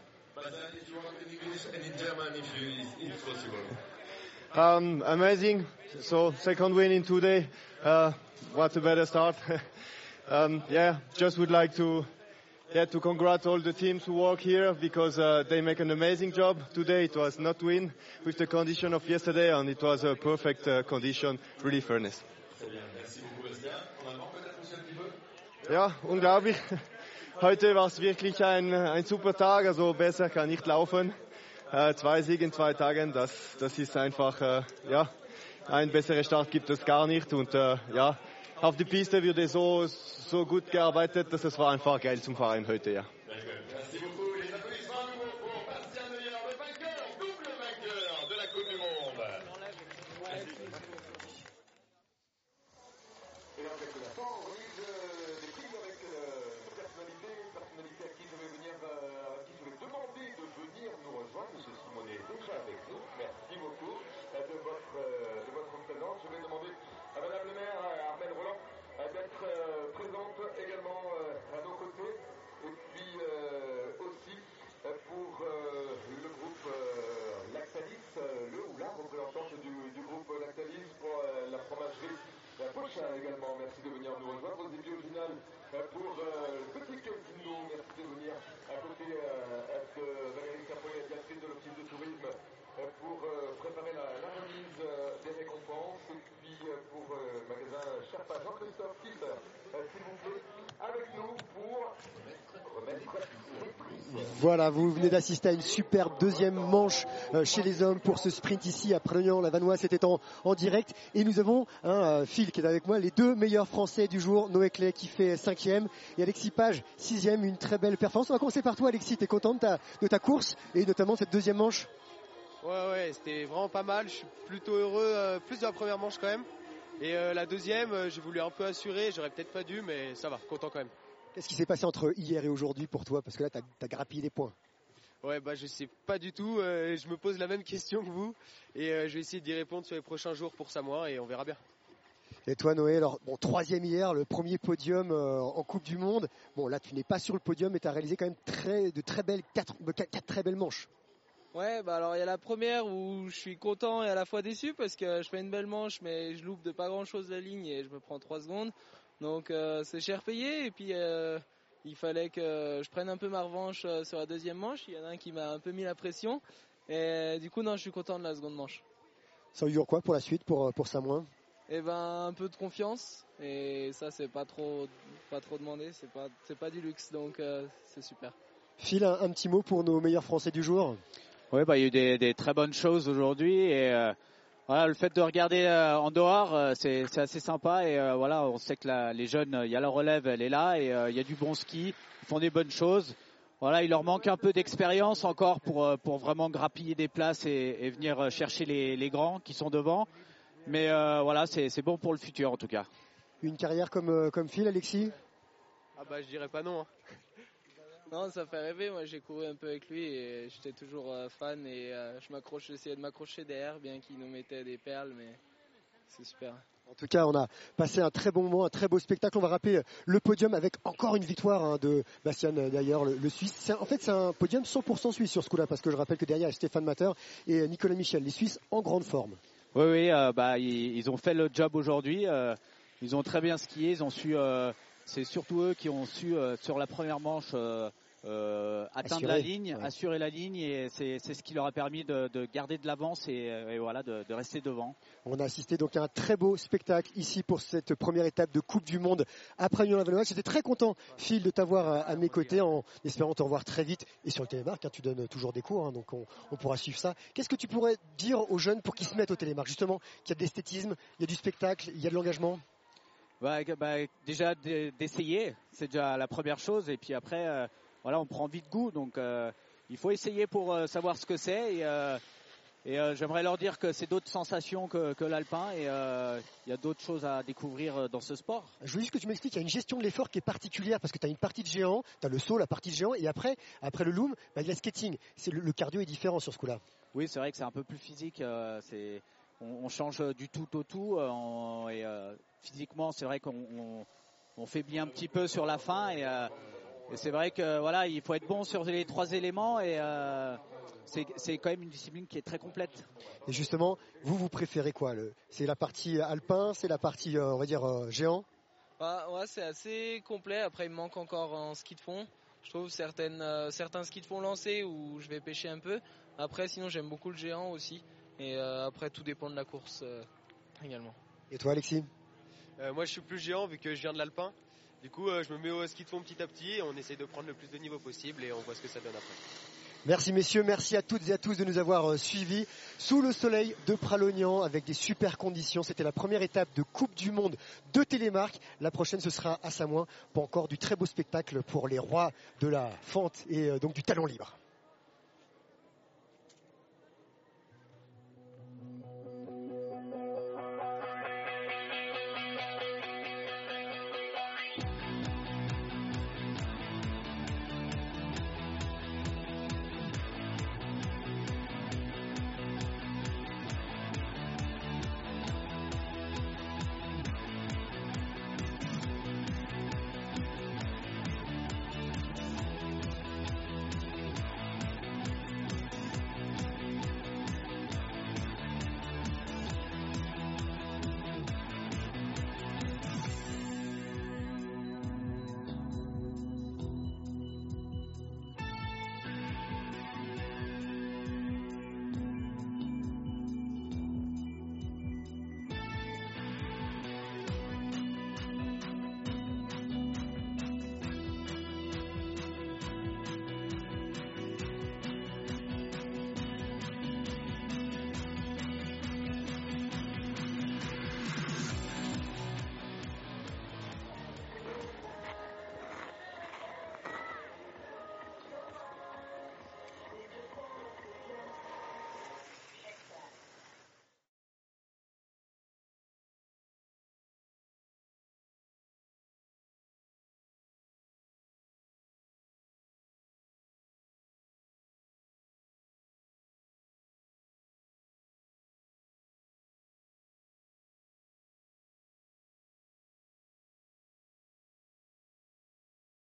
Um, amazing. So second win in two days. Uh, what a better start. *laughs* um, yeah, just would like to yeah to congratulate all the teams who work here because uh, they make an amazing job today. It was not win with the condition of yesterday, and it was a perfect uh, condition, really fairness. Ja, unglaublich. *laughs* Heute war es wirklich ein, ein super Tag, also besser kann nicht laufen. Äh, zwei Siege in zwei Tagen, das, das ist einfach, äh, ja, ein besserer Start gibt es gar nicht. Und äh, ja, auf die Piste wurde so, so gut gearbeitet, dass es war einfach geil zum Fahren heute, ja. Jean-Christophe euh, s'il vous plaît, avec nous pour remettre les prises. Voilà, vous venez d'assister à une superbe deuxième manche euh, chez les hommes pour ce sprint ici à Prognan. La Vanois, c'était en, en direct. Et nous avons un euh, Phil qui est avec moi, les deux meilleurs Français du jour. Noé Clay qui fait cinquième et Alexis Page sixième. Une très belle performance. On va commencer par toi, Alexis. T'es content de ta, de ta course et notamment de cette deuxième manche? Ouais, ouais, c'était vraiment pas mal. Je suis plutôt heureux, euh, plus de la première manche quand même. Et euh, la deuxième, euh, j'ai voulu un peu assurer. J'aurais peut-être pas dû, mais ça va, content quand même. Qu'est-ce qui s'est passé entre hier et aujourd'hui pour toi? Parce que là, tu as, grappillé des points. Ouais, bah je sais pas du tout. euh, je me pose la même question que vous. Et euh, je vais essayer d'y répondre sur les prochains jours pour Samoa et on verra bien. Et toi, Noé, alors, bon, troisième hier, le premier podium euh, en Coupe du Monde. Bon, là, tu n'es pas sur le podium, mais tu as réalisé quand même très, de très belles, quatre très belles manches. Ouais, bah alors il y a la première où je suis content et à la fois déçu parce que je fais une belle manche mais je loupe de pas grand chose la ligne et je me prends 3 secondes. Donc euh, c'est cher payé et puis euh, il fallait que je prenne un peu ma revanche euh, sur la deuxième manche. Il y en a un qui m'a un peu mis la pression et du coup non je suis content de la seconde manche. Ça augure quoi pour la suite, pour, pour Samoin Et ben un peu de confiance et ça c'est pas trop pas trop demandé, c'est pas c'est pas du luxe donc euh, c'est super. Phil, un, un petit mot pour nos meilleurs Français du jour? Oui, bah, il y a eu des, des très bonnes choses aujourd'hui et euh, voilà, le fait de regarder euh, en dehors, euh, c'est c'est assez sympa et euh, voilà, on sait que la- les jeunes, il y a la relève, elle est là et euh, il y a du bon ski, ils font des bonnes choses. Voilà, il leur manque un peu d'expérience encore pour euh, pour vraiment grappiller des places et, et venir chercher les, les grands qui sont devant. Mais euh, voilà, c'est c'est bon pour le futur en tout cas. Une carrière comme, comme Phil, Alexis? Ah bah je dirais pas non. hein. Non, ça fait rêver. Moi, j'ai couru un peu avec lui et j'étais toujours euh, fan et euh, je m'accroche, j'essayais de m'accrocher derrière, bien qu'il nous mettait des perles, mais c'est super. En tout cas, on a passé un très bon moment, un très beau spectacle. On va rappeler le podium avec encore une victoire hein, de Bastien euh, d'ailleurs, le, le Suisse. En fait, c'est un podium 100% suisse sur ce coup-là, parce que je rappelle que derrière, il y a Stéphane Matter et euh, Nicolas Michel, les Suisses en grande forme. Oui, oui, euh, bah, ils, ils ont fait le job aujourd'hui. euh, ils ont très bien skié. Ils ont su. euh, c'est surtout eux qui ont su euh, sur la première manche euh, euh, atteindre Assurer, la ligne, ouais. assurer la ligne, et c'est c'est ce qui leur a permis de, de garder de l'avance et, euh, et voilà de, de rester devant. On a assisté donc à un très beau spectacle ici pour cette première étape de Coupe du Monde après Lyon Lavanois. J'étais très content, Phil, de t'avoir à, à mes côtés en espérant te revoir très vite et sur le télémarque. hein, tu donnes toujours des cours, hein, donc on, on pourra suivre ça. Qu'est-ce que tu pourrais dire aux jeunes pour qu'ils se mettent au télémarque Justement, qu'il y a de l'esthétisme, il y a du spectacle, il y a de l'engagement. Bah, bah, déjà d'e- d'essayer, c'est déjà la première chose. Et puis après, euh, voilà, on prend vite goût. Donc euh, il faut essayer pour euh, savoir ce que c'est. Et, euh, Et j'aimerais leur dire que c'est d'autres sensations que, que l'alpin et il y a d'autres choses à découvrir dans ce sport. Je veux juste que tu m'expliques, il y a une gestion de l'effort qui est particulière parce que tu as une partie de géant, tu as le saut, la partie de géant, et après, après le loom, bah, il y a le skating. C'est le, le cardio est différent sur ce coup-là. Oui, c'est vrai que c'est un peu plus physique. c'est, on, on change du tout au tout. et physiquement, c'est vrai qu'on on, on faiblit un petit peu sur la fin. Et, et c'est vrai que voilà, il faut être bon sur les trois éléments. Et euh, c'est, c'est quand même une discipline qui est très complète. Et justement, vous, vous préférez quoi le- C'est la partie alpin, c'est la partie, euh, on va dire, euh, géant? Bah, ouais, c'est assez complet. Après, il me manque encore en ski de fond. Je trouve certaines, euh, certains skis de fond lancés où je vais pêcher un peu. Après, sinon, j'aime beaucoup le géant aussi. Et euh, après, tout dépend de la course euh, également. Et toi, Alexis? Euh, moi, je suis plus géant vu que je viens de l'alpin. Du coup, euh, je me mets au ski de fond petit à petit et on essaye de prendre le plus de niveau possible et on voit ce que ça donne après. Merci messieurs, merci à toutes et à tous de nous avoir euh, suivis sous le soleil de Pralognan avec des super conditions. C'était la première étape de Coupe du Monde de Télémark. La prochaine ce sera à Samoin pour encore du très beau spectacle pour les rois de la fente et euh, donc du talent libre.